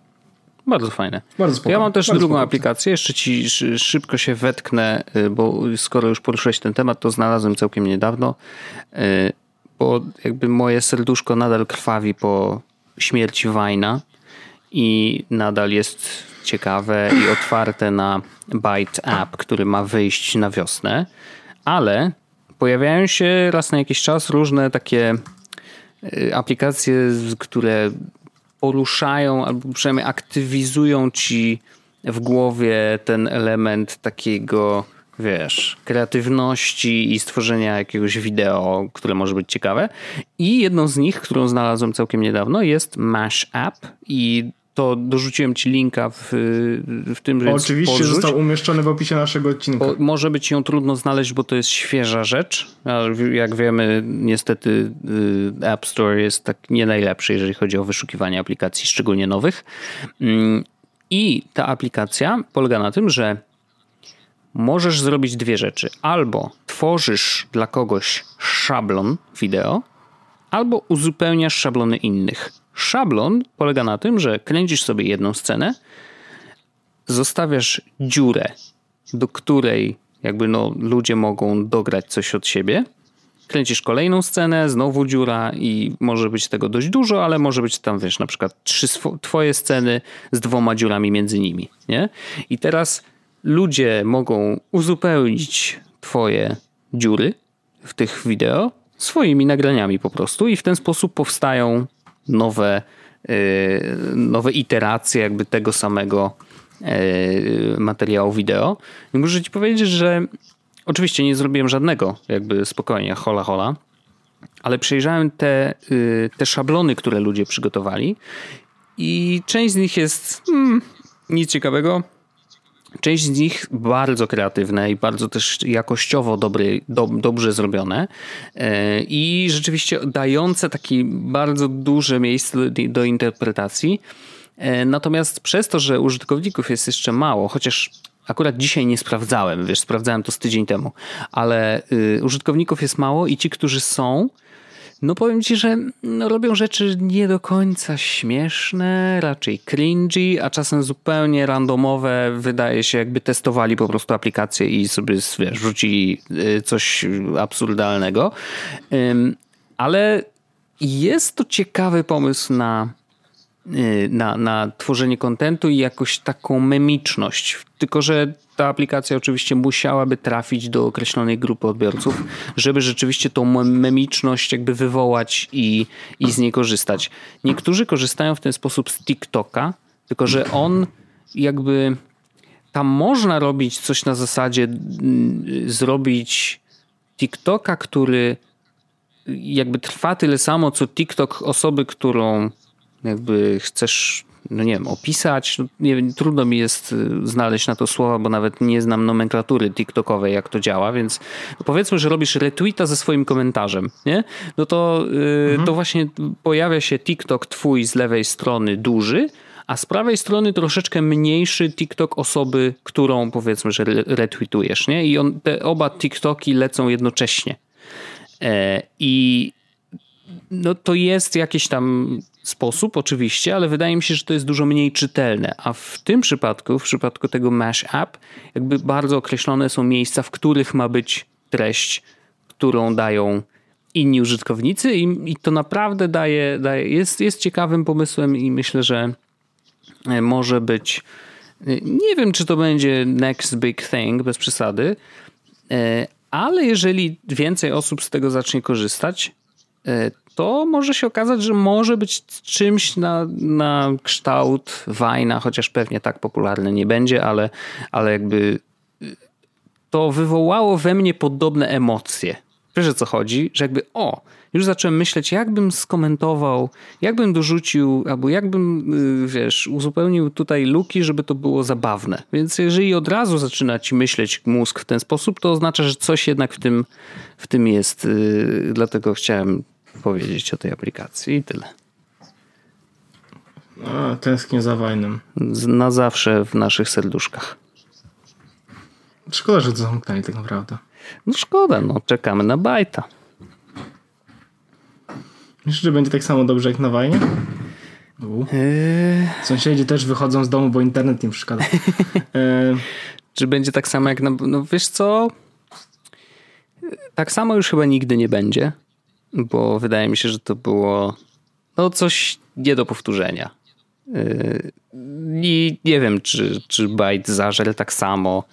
Speaker 2: Bardzo fajne. Bardzo spoko. Ja mam też Bardzo drugą spoko. aplikację, jeszcze ci szybko się wetknę, y, bo skoro już poruszyłeś ten temat, to znalazłem całkiem niedawno, y, bo jakby moje serduszko nadal krwawi po śmierci Wajna i nadal jest ciekawe i otwarte na Byte App, który ma wyjść na wiosnę, ale pojawiają się raz na jakiś czas różne takie y, aplikacje, które poruszają albo przynajmniej aktywizują ci w głowie ten element takiego, wiesz, kreatywności i stworzenia jakiegoś wideo, które może być ciekawe. I jedną z nich, którą znalazłem całkiem niedawno, jest Mash App i to dorzuciłem ci linka w, w tym,
Speaker 1: więc Oczywiście podrzuć. został umieszczony w opisie naszego odcinka.
Speaker 2: Może być ją trudno znaleźć, bo to jest świeża rzecz, ale jak wiemy, niestety y, App Store jest tak nie najlepszy, jeżeli chodzi o wyszukiwanie aplikacji, szczególnie nowych. Mm, I ta aplikacja polega na tym, że możesz zrobić dwie rzeczy. Albo tworzysz dla kogoś szablon wideo, albo uzupełniasz szablony innych. Szablon polega na tym, że kręcisz sobie jedną scenę, zostawiasz dziurę, do której jakby no, ludzie mogą dograć coś od siebie. Kręcisz kolejną scenę, znowu dziura i może być tego dość dużo, ale może być tam, wiesz, na przykład trzy twoje sceny z dwoma dziurami między nimi, nie? I teraz ludzie mogą uzupełnić twoje dziury w tych wideo swoimi nagraniami po prostu i w ten sposób powstają nowe, e, nowe iteracje jakby tego samego e, materiału wideo. I muszę ci powiedzieć, że oczywiście nie zrobiłem żadnego jakby spokojnie, hola hola, ale przejrzałem te, y, te szablony, które ludzie przygotowali i część z nich jest hmm, nic ciekawego, Część z nich bardzo kreatywne i bardzo też jakościowo dobry, do, dobrze zrobione e, i rzeczywiście dające takie bardzo duże miejsce do, interpretacji. E, natomiast przez to, że użytkowników jest jeszcze mało, chociaż Akurat dzisiaj nie sprawdzałem, wiesz, sprawdzałem to z tydzień temu, ale y, użytkowników jest mało i ci, którzy są, no powiem ci, że no, robią rzeczy nie do końca śmieszne, raczej cringy, a czasem zupełnie randomowe. Wydaje się, jakby testowali po prostu aplikację i sobie wiesz, rzucili y, coś absurdalnego. Ale jest to ciekawy pomysł na na, na tworzenie kontentu i jakoś taką memiczność. Tylko, że ta aplikacja oczywiście musiałaby trafić do określonej grupy odbiorców, żeby rzeczywiście tą memiczność jakby wywołać i, i z niej korzystać. Niektórzy korzystają w ten sposób z TikToka, tylko że on jakby tam można robić coś na zasadzie mm, zrobić TikToka, który jakby trwa tyle samo, co TikTok osoby, którą jakby chcesz, no nie wiem, opisać, no nie wiem, trudno mi jest y, znaleźć na to słowa, bo nawet nie znam nomenklatury TikTokowej, jak to działa, więc powiedzmy, że robisz retweeta ze swoim komentarzem, nie? No to, yy, mhm. to właśnie pojawia się TikTok twój z lewej strony duży, a z prawej strony troszeczkę mniejszy TikTok osoby, którą powiedzmy, że retweetujesz, nie? I on, te oba TikToki lecą jednocześnie. E, I no to jest jakiś tam sposób, oczywiście, ale wydaje mi się, że to jest dużo mniej czytelne. A w tym przypadku, w przypadku tego Mash App, jakby bardzo określone są miejsca, w których ma być treść, którą dają inni użytkownicy, i, i to naprawdę daje, daje jest, jest ciekawym pomysłem, i myślę, że e, może być. E, nie wiem, czy to będzie next big thing, bez przesady, e, ale jeżeli więcej osób z tego zacznie korzystać, to może się okazać, że może być czymś na, na kształt wajna, chociaż pewnie tak popularny nie będzie, ale, ale jakby y, to wywołało we mnie podobne emocje. Wiesz o co chodzi? Że jakby o, już zacząłem myśleć, jakbym skomentował, jakbym dorzucił, albo jakbym, y, wiesz, uzupełnił tutaj luki, żeby to było zabawne. Więc jeżeli od razu zaczyna ci myśleć mózg w ten sposób, to oznacza, że coś jednak w tym, w tym jest. Y, dlatego chciałem powiedzieć o tej aplikacji i tyle.
Speaker 1: A, tęsknię za Wajnem.
Speaker 2: Na zawsze w naszych serduszkach.
Speaker 1: Szkoda, że to zamknęli tak naprawdę.
Speaker 2: No szkoda, no czekamy na bajta.
Speaker 1: Myślisz, że będzie tak samo dobrze jak na Wajnie? Eee... Sąsiedzi też wychodzą z domu, bo internet im przeszkadza.
Speaker 2: eee... (laughs) Czy będzie tak samo jak na... No wiesz co? Tak samo już chyba nigdy nie będzie bo wydaje mi się, że to było no coś nie do powtórzenia. Yy, I nie wiem, czy, czy Byte zażel tak samo,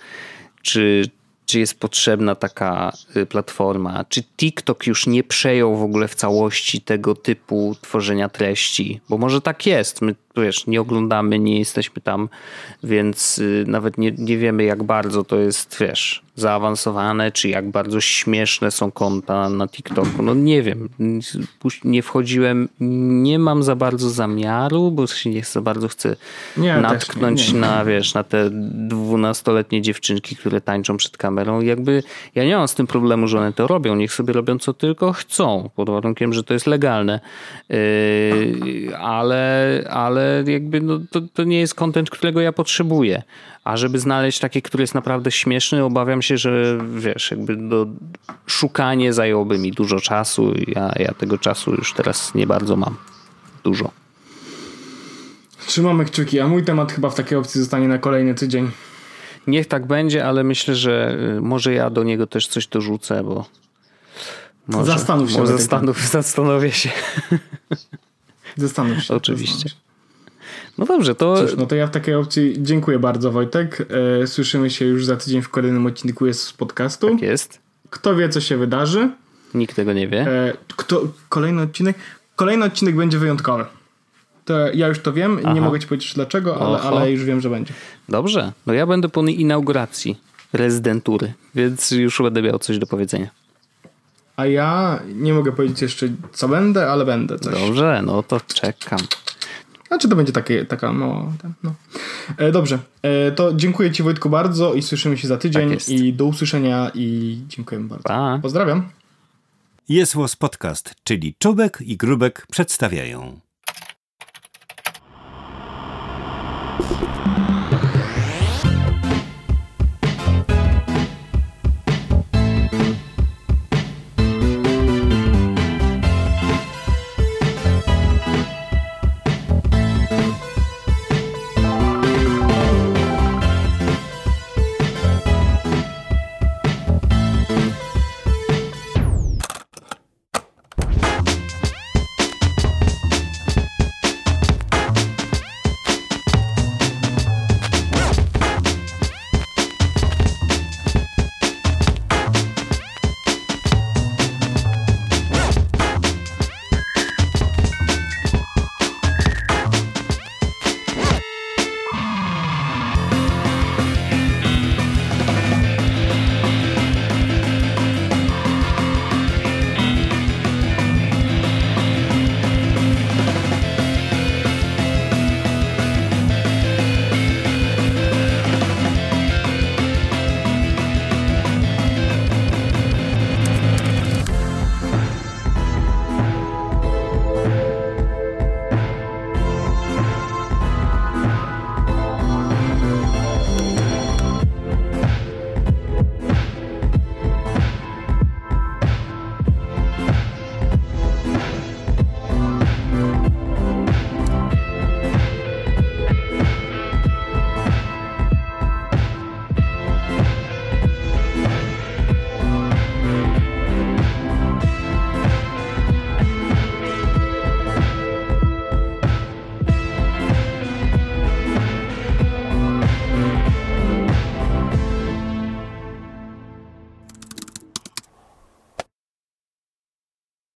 Speaker 2: czy, czy jest potrzebna taka y, platforma, czy TikTok już nie przejął w ogóle w całości tego typu tworzenia treści, bo może tak jest. My wiesz, nie oglądamy, nie jesteśmy tam, więc y, nawet nie, nie wiemy jak bardzo to jest, wiesz, zaawansowane, czy jak bardzo śmieszne są konta na TikToku. No nie wiem, nie wchodziłem, nie mam za bardzo zamiaru, bo się nie za bardzo chcę nie, natknąć nie, nie. na, wiesz, na te dwunastoletnie dziewczynki, które tańczą przed kamerą. Jakby ja nie mam z tym problemu, że one to robią, niech sobie robią co tylko chcą, pod warunkiem, że to jest legalne. Yy, ale, ale jakby no, to, to nie jest kontent, którego ja potrzebuję. A żeby znaleźć taki, który jest naprawdę śmieszny, obawiam się, że wiesz, jakby do, szukanie zajęłoby mi dużo czasu. Ja, ja tego czasu już teraz nie bardzo mam. Dużo.
Speaker 1: Trzymamy kciuki, a mój temat chyba w takiej opcji zostanie na kolejny tydzień.
Speaker 2: Niech tak będzie, ale myślę, że y, może ja do niego też coś dorzucę, bo.
Speaker 1: Może, zastanów się.
Speaker 2: Może zastanów, (laughs) zastanowię się.
Speaker 1: Zastanów się.
Speaker 2: Oczywiście.
Speaker 1: Zastanów się.
Speaker 2: No dobrze, to.
Speaker 1: Cóż, no to ja w takiej opcji dziękuję bardzo, Wojtek. E, słyszymy się już za tydzień w kolejnym odcinku jest z podcastu.
Speaker 2: Tak jest.
Speaker 1: Kto wie, co się wydarzy?
Speaker 2: Nikt tego nie wie. E,
Speaker 1: kto, kolejny odcinek? Kolejny odcinek będzie wyjątkowy. To ja już to wiem, Aha. nie mogę ci powiedzieć dlaczego, ale, ale już wiem, że będzie.
Speaker 2: Dobrze, no ja będę po inauguracji rezydentury, więc już będę miał coś do powiedzenia.
Speaker 1: A ja nie mogę powiedzieć jeszcze co będę, ale będę coś.
Speaker 2: Dobrze, no to czekam.
Speaker 1: Znaczy to będzie takie, taka no, no. E, dobrze, e, to dziękuję Ci Wojtku bardzo i słyszymy się za tydzień tak i do usłyszenia i dziękuję bardzo.
Speaker 2: Pa.
Speaker 1: Pozdrawiam.
Speaker 5: Jest Podcast, czyli Czubek i Grubek przedstawiają.